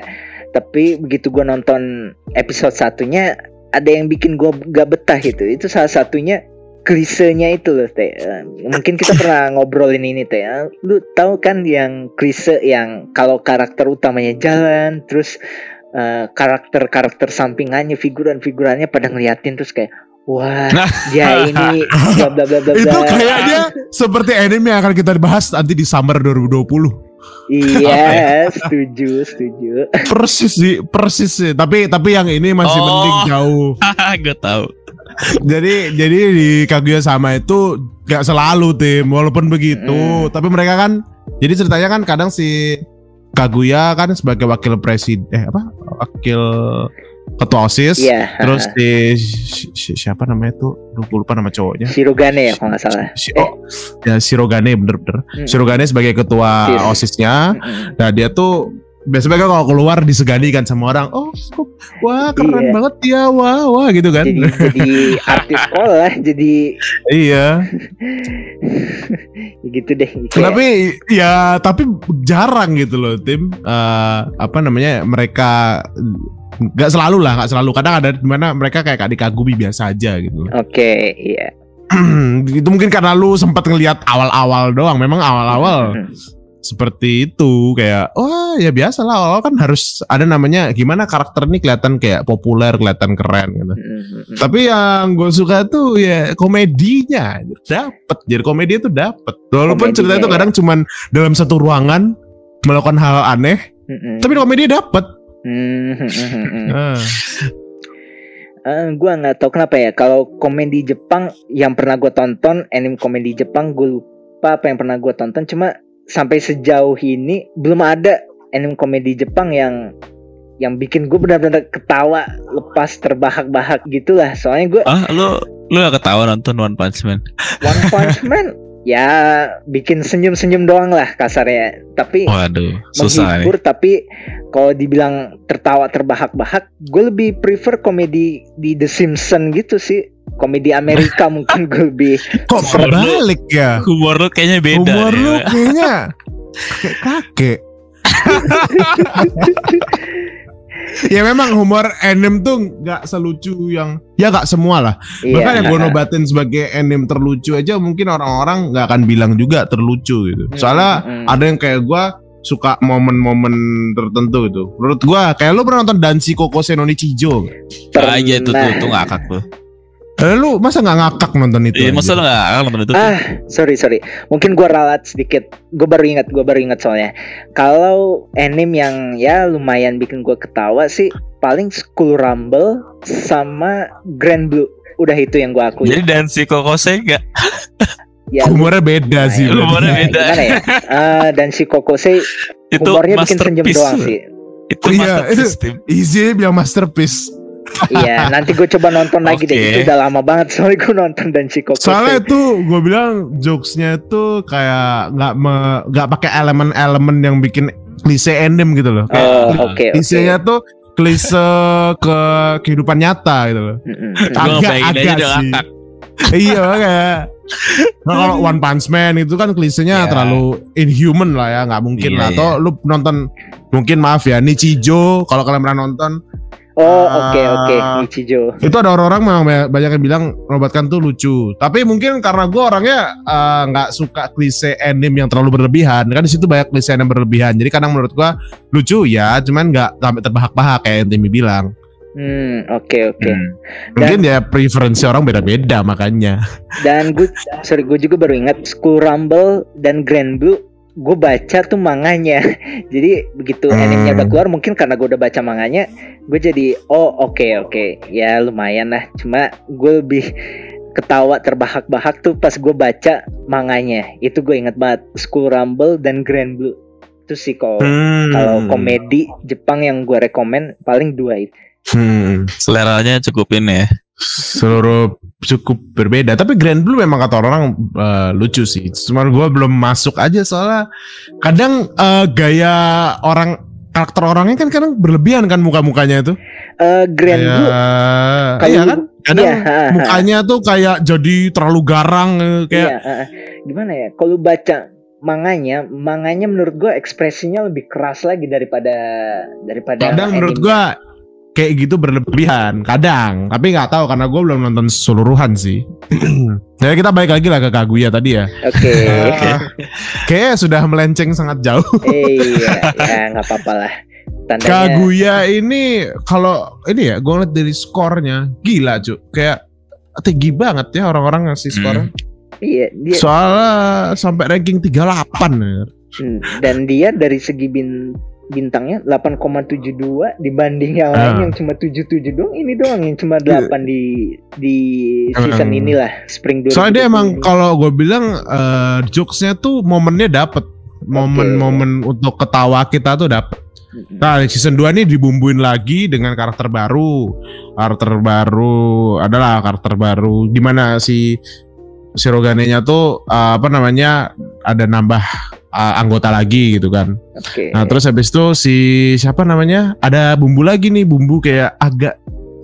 Tapi begitu gue nonton episode satunya ada yang bikin gue gak betah gitu. Itu salah satunya klisenya itu loh teh. Eh, Mungkin kita pernah ngobrolin ini teh. Eh, Lu tahu kan yang klise yang kalau karakter utamanya jalan terus eh, karakter-karakter sampingannya figuran-figurannya pada ngeliatin terus kayak wah dia ini bla bla bla bla. Itu kayaknya seperti anime yang akan kita bahas nanti di summer 2020. Iya, setuju, setuju. Persis sih, persis sih. Tapi tapi yang ini masih Oh. mending jauh. Gue tahu. jadi jadi di Kaguya sama itu gak selalu tim walaupun begitu Mm. tapi mereka kan jadi ceritanya kan kadang si Kaguya kan sebagai wakil presiden eh apa wakil ketua osis. Iya. Terus ha. si, si- si- siapa namanya tuh? Lupa lupa nama cowoknya. Shirogane ya kalau nggak salah. Si, oh, ya Shirogane bener-bener. Mm. Shirogane sebagai ketua Sis. osisnya. Mm-mm. Nah dia tuh biasanya kan kalau keluar disegani kan sama orang. Oh, wah keren Iya. banget ya, wah wah gitu kan. Jadi jadi artis sekolah, jadi iya. gitu deh. Kayak- Tapi ya tapi jarang gitu loh tim. Eh, apa namanya mereka nggak selalu lah, nggak selalu. Kadang ada di mana mereka kayak dikagumi biasa aja gitu. Oke, iya. itu mungkin karena lu sempat ngelihat awal-awal doang. Memang awal-awal Mm-mm. seperti itu kayak wah ya biasa lah awal kan harus ada namanya gimana karakter ini kelihatan kayak populer kelihatan keren gitu Mm-mm. tapi yang gue suka tuh ya komedinya dapet jadi komedi itu dapet walaupun Komedinya cerita itu ya. kadang cuman dalam satu ruangan melakukan hal aneh Mm-mm. tapi komedi dapet Ah. Eh, gua nggak tahu kenapa ya kalau komedi Jepang yang pernah gue tonton anime komedi Jepang gue lupa apa yang pernah gue tonton cuma sampai sejauh ini belum ada anime komedi Jepang yang yang bikin gue benar-benar ketawa lepas terbahak-bahak gitulah soalnya gue Ah, lu lu gak ketawa nonton One Punch Man? One Punch Man ya bikin senyum-senyum doang lah kasarnya tapi Waduh, susah nih. menghibur tapi kalau dibilang tertawa terbahak-bahak gue lebih prefer komedi di The Simpsons gitu sih komedi Amerika mungkin gue lebih kok Humor kebalik ya Humor lu kayaknya beda. nih, lu Pak. kayaknya kakek ya memang humor anime tuh nggak selucu yang ya nggak semua lah bahkan yang gue nobatin sebagai anime terlucu aja mungkin orang-orang nggak akan bilang juga terlucu gitu soalnya Hmm, hmm. ada yang kayak gue suka momen-momen tertentu gitu menurut gue kayak lu pernah nonton Dansi Kokose no Nichijo nggak? Ah, iya tuh tuh ngakak tuh. Eh, lu masa nggak ngakak nonton itu Iya, masa anjir? lu gak ngakak nonton itu? ah sorry sorry mungkin gue ralat sedikit gue baru ingat gue baru ingat soalnya kalau anime yang ya lumayan bikin gue ketawa sih paling School Rumble sama Grand Blue udah itu yang gue akui Jadi dan si Kokose gak ya humornya beda sih lumayan. Humornya berarti. beda. gimana ya Ah, dan si Kokose itu humornya bikin senyum doang sih Itu Iya, masterpiece tim. Easy bilang masterpiece Iya, nanti gue coba nonton lagi deh. Oke. Itu udah lama banget soalnya gue nonton dan si Kokose. Soalnya itu gue bilang jokesnya itu kayak nggak me- nggak pakai elemen-elemen yang bikin klise anime gitu loh. Kayak Oh, oke oke. Klisenya tuh klise ke kehidupan nyata gitu loh. Agak- agak sih. iya kayak nah, kalau One Punch Man itu kan klisenya Iya. terlalu inhuman lah ya nggak mungkin Iya, lah. Atau lu nonton mungkin maaf ya Nichijo kalau kalian pernah nonton Oh, Ah. oke oke. Ichijo. itu ada orang-orang memang banyak- yang bilang nobatkan tuh lucu tapi mungkin karena gue orangnya eh, nggak suka klise anime yang terlalu berlebihan kan di situ banyak klise yang berlebihan jadi kadang menurut gue lucu ya cuman nggak sampai terbahak-bahak kayak yang Timmy bilang Hmm, oke oke. Hmm. mungkin ya preferensi orang beda-beda makanya Dan gue sorry gue juga baru ingat School Rumble dan Grand Blue gue baca tuh manganya. Jadi begitu Hmm. animenya udah keluar mungkin karena gue udah baca manganya, gue jadi oh oke oke ya lumayan lah. Cuma gue lebih ketawa terbahak-bahak tuh pas gue baca manganya. Itu gue inget banget School Rumble dan Grand Blue. Itu sih kalau Hmm. kalau komedi Jepang yang gue rekomen paling dua itu. Hmm. Seleranya cukup ini ya. seluruh cukup berbeda. Tapi Grand Blue memang kata orang eh, lucu sih. Cuman gue belum masuk aja soalnya kadang eh, gaya orang karakter orangnya kan kadang berlebihan kan muka-mukanya itu. Eh Grand Blue. kayak iya kan? Kadang iya, ha, ha. mukanya tuh kayak jadi terlalu garang kayak Iya, uh, gimana ya? Kalau baca manganya, manganya menurut gue ekspresinya lebih keras lagi daripada daripada kadang menurut gue kayak gitu berlebihan kadang tapi nggak tahu karena gue belum nonton seluruhan sih jadi kita balik lagi lah ke Kaguya tadi ya Oke. Ah, kayaknya sudah melenceng sangat jauh Eh, iya, ya nggak apa-apa lah. Tandanya Kaguya ini kalau ini ya gue ngeliat dari skornya gila cuy kayak tinggi banget ya orang-orang ngasih Hmm. skornya iya dia soalnya sampai ranking 38 ya. hmm, dan dia dari segi bin, bintangnya 8,72 dibanding yang lain Ah. yang cuma 77 doang. Ini doang yang cuma 8 di di season Hmm. inilah spring 2020. soalnya dia emang kalau gue bilang eh, jokesnya tuh momennya dapet momen-momen untuk ketawa kita tuh dapet Nah, season 2 nih dibumbuin lagi dengan karakter baru. Karakter baru adalah karakter baru di mana si Shirogane-nya tuh uh, apa namanya ada nambah uh, anggota lagi gitu kan. Oke. Nah, terus habis itu si siapa namanya? Ada bumbu lagi nih, bumbu kayak agak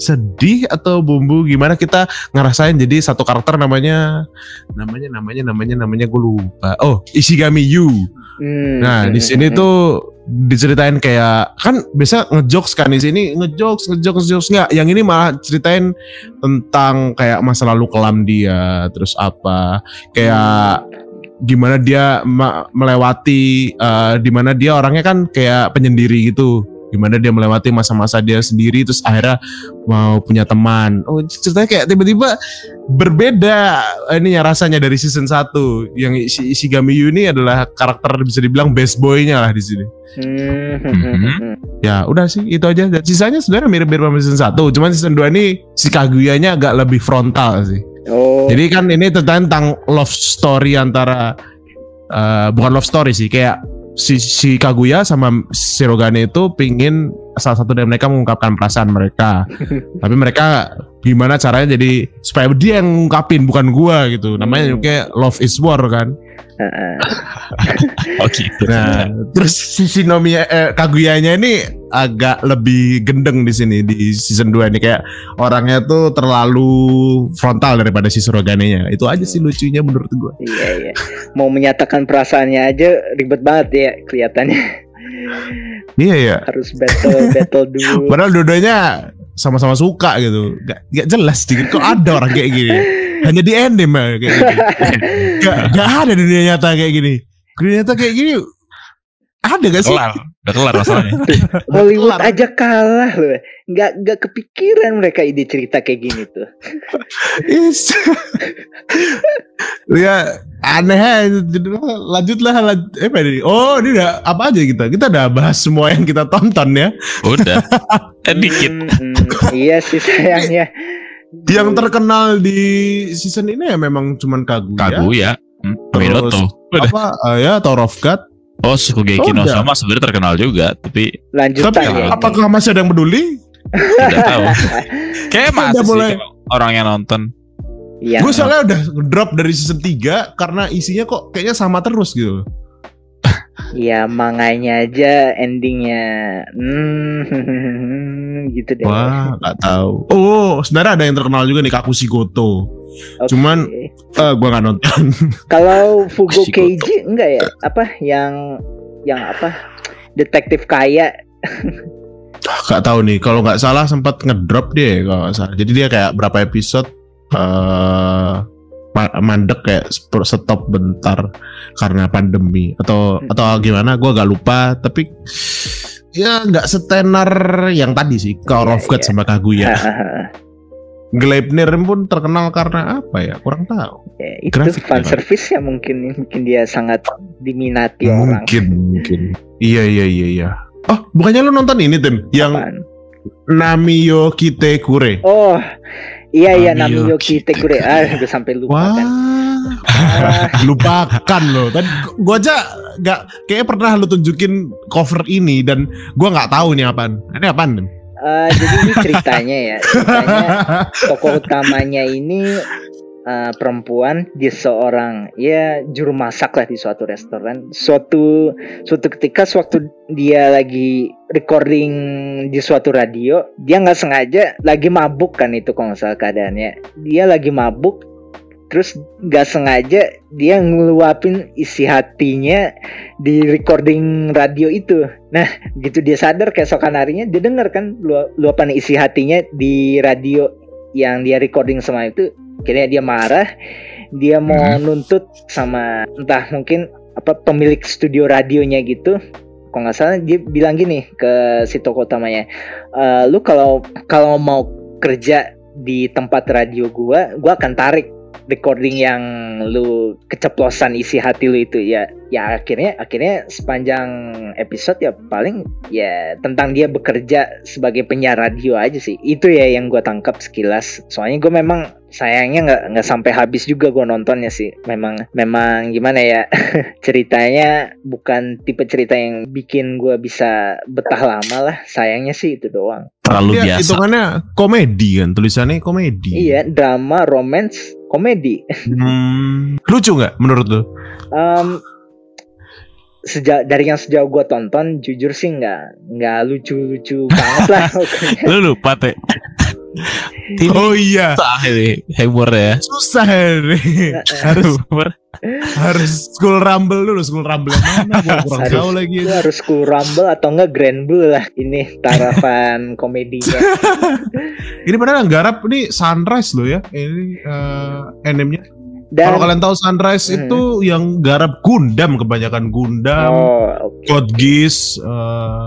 sedih atau bumbu gimana kita ngerasain jadi satu karakter namanya namanya namanya namanya namanya gue lupa. Oh, Ishigami Yu. Hmm, Nah, hmm, di sini hmm, tuh diceritain kayak kan biasa ngejokes kan di sini ngejokes ngejokes ngejokes nggak yang ini malah ceritain tentang kayak masa lalu kelam dia terus apa kayak gimana dia melewati eh, di mana dia orangnya kan kayak penyendiri gitu. Gimana dia melewati masa-masa dia sendiri terus akhirnya mau punya teman. Oh ceritanya kayak tiba-tiba berbeda ini ya rasanya dari season 1 yang si Ishigami Yu ini adalah karakter bisa dibilang best boy-nya lah di sini. Hmm, ya udah sih itu aja. Dan sisanya sebenarnya mirip-mirip sama season 1 cuman season 2 ini si Kaguya-nya agak lebih frontal sih Oh. jadi kan ini tentang, love story antara eh, bukan love story sih kayak si, si Kaguya sama Shirogane itu pingin salah satu dari mereka mengungkapkan perasaan mereka tapi mereka gimana caranya jadi supaya dia yang ngungkapin bukan gua gitu namanya Hmm. kayak love is war kan Heeh. Oh gitu. Nah, terus si Shinomiya eh, Kaguyanya ini agak lebih gendeng di sini di season 2 ini kayak orangnya tuh terlalu frontal daripada si Surogane-nya. Itu aja sih lucunya menurut gua. Iya iya. Mau menyatakan perasaannya aja ribet banget ya kelihatannya. Iya ya. Harus battle battle dulu. Padahal dua-duanya sama-sama suka gitu. Gak, gak jelas dikit kok ada orang kayak gini. Hanya di anime ya, kayak gini. Gak, gak ada di dunia nyata kayak gini. Dunia nyata kayak gini ada gak sih? Kelar, udah kelar masalahnya. Hollywood Kelar. aja kalah loh. Nggak nggak kepikiran mereka ide cerita kayak gini tuh. Is. ya aneh aja. lanjutlah lanjut eh ini? oh ini udah apa aja kita kita udah bahas semua yang kita tonton ya Udah. Eh dikit. Hmm, hmm, iya sih sayangnya. yang terkenal di season ini ya memang cuman Kaguya Kaguya. Hmm. Udah. apa eh, ya Tower of God Oh, Shokugeki no Udah. Soma sebenarnya terkenal juga, tapi Lanjutan tapi ya. apakah masih ada yang peduli tidak tahu. Kayak masih sih mulai. kayak orang yang nonton. Iya. gue soalnya udah drop dari season 3 karena isinya kok kayaknya sama terus gitu Ya manganya aja endingnya. Hmm, gitu deh. wah nggak tahu oh sebenarnya ada yang terkenal juga nih Kakushi Goto Oke. cuman- eh gue nggak nonton Kalau Fugo. Keiji enggak ya? Apa yang yang apa? Detektif kaya. Gak tahu nih, kalau nggak salah sempat ngedrop dia ya, kalau salah. Jadi dia kayak berapa episode eh ma- mandek kayak stop bentar karena pandemi atau Hmm. atau gimana? Gua agak lupa. Tapi ya nggak setenar yang tadi sih, Iya, of God iya. sama Kaguya. Gleipnir pun terkenal karena apa ya? Kurang tahu. Ya, itu Grafik fan service ya mungkin mungkin dia sangat diminati orang. Mungkin, mungkin. Iya, iya, iya, iya. Oh, bukannya lu nonton ini Tim? Yang Apaan? Namiyo Kite Kure. Oh, iya iya Namiyo Namiyo Kitekure. Ah, udah sampai lupa Wah, kan. Lupakan loh. Tadi gua aja nggak kayak pernah lu tunjukin cover ini dan gua nggak tahu nih apaan. Ini apaan? Eh, jadi ini ceritanya ya. Ceritanya tokoh utamanya ini eh, perempuan dia seorang ya juru masak lah di suatu restoran suatu suatu ketika sewaktu dia lagi recording di suatu radio dia nggak sengaja lagi mabuk kan itu kalau nggak salah keadaannya dia lagi mabuk terus nggak sengaja dia ngeluapin isi hatinya di recording radio itu. Nah gitu dia sadar keesokan harinya dia denger kan lu- luapan isi hatinya di radio yang dia recording sama itu. Akhirnya dia marah dia mau Hmm. nuntut sama entah mungkin apa pemilik studio radionya gitu. Kalau nggak salah dia bilang gini ke si tokoh utamanya "Eh, lu kalau kalau mau kerja di tempat radio gua gua akan tarik recording yang lu keceplosan isi hati lu itu ya ya akhirnya akhirnya sepanjang episode ya paling ya tentang dia bekerja sebagai penyiar radio aja sih. Itu ya yang gua tangkap sekilas. Soalnya gue memang sayangnya nggak nggak sampai habis juga gue nontonnya sih. Memang memang gimana ya ceritanya bukan tipe cerita yang bikin gue bisa betah lama lah. Sayangnya sih itu doang. Terlalu Dia biasa. hitungannya komedi kan tulisannya komedi. iya drama romance komedi Hmm, lucu nggak menurut lu? Em, sejak dari yang sejauh gue tonton jujur sih nggak nggak lucu-lucu banget lah. Lu lupa teh. Ini Oh iya, susah ini humor ya. susah ini. harus Humor. harus school rumble dulu, school rumble yang mana? Gua kurang Harus. tahu lagi. Itu harus Cool Rumble atau enggak Grand Blue lah ini tarapan komedinya Ini padahal yang garap ini Sunrise loh ya. Ini eh animenya. dan Kalau kalian tahu Sunrise Hmm. itu yang garap Gundam kebanyakan Gundam, oh oke. Code Geass, eh,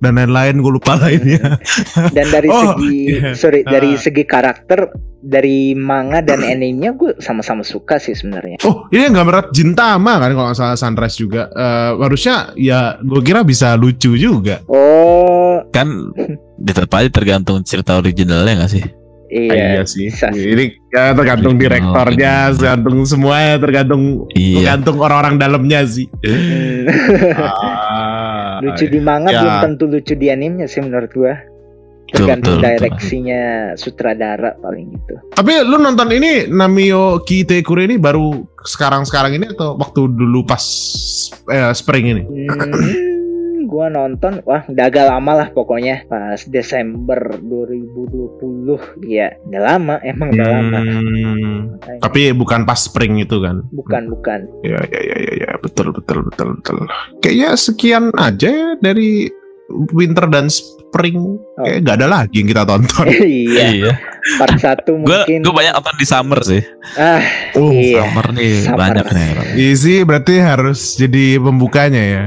dan lain-lain gue lupa lainnya. dan dari Oh, segi iya. sorry dari Ah. segi karakter dari manga dan animenya gue sama-sama suka sih sebenarnya Oh, ini yang gambar Jintama kan kalau salah Sunrise juga. Eh, harusnya ya gue kira bisa lucu juga. oh Kan tetap aja tergantung cerita originalnya gak sih? iya, sih. bisa sih. Ini ya, tergantung direktornya, tergantung semuanya, tergantung Iya. tergantung orang-orang dalamnya sih. Hmm, Ah, lucu di manga Ya. belum tentu lucu di animenya sih menurut Betul, tergantung betul, betul. direksinya sutradara paling gitu Tapi lu nonton ini Namio Kitekure ini baru sekarang-sekarang ini atau waktu dulu pas eh, spring ini? Hmm, gua nonton, wah udah agak lama lah pokoknya pas Desember 2020 ya udah lama emang udah lama Hmm, tapi bukan pas spring itu kan? bukan bukan Ya ya ya ya, ya. betul betul betul betul. Kayaknya sekian aja ya dari winter dan spring. Kayak gak ada lagi yang kita tonton. iya part satu Gue mungkin gue banyak nonton di summer sih. ah Oh, iya Summer nih Summer. banyak nih. Easy berarti harus jadi pembukanya ya.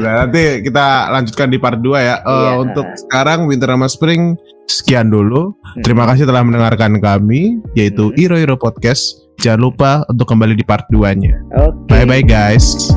Nah, nanti kita lanjutkan di part 2 ya. Iya. Untuk sekarang Winter sama Spring sekian dulu. Terima kasih telah mendengarkan kami yaitu Hmm. Iro Iro Podcast. Jangan lupa untuk kembali di part 2-nya. oke Bye bye guys.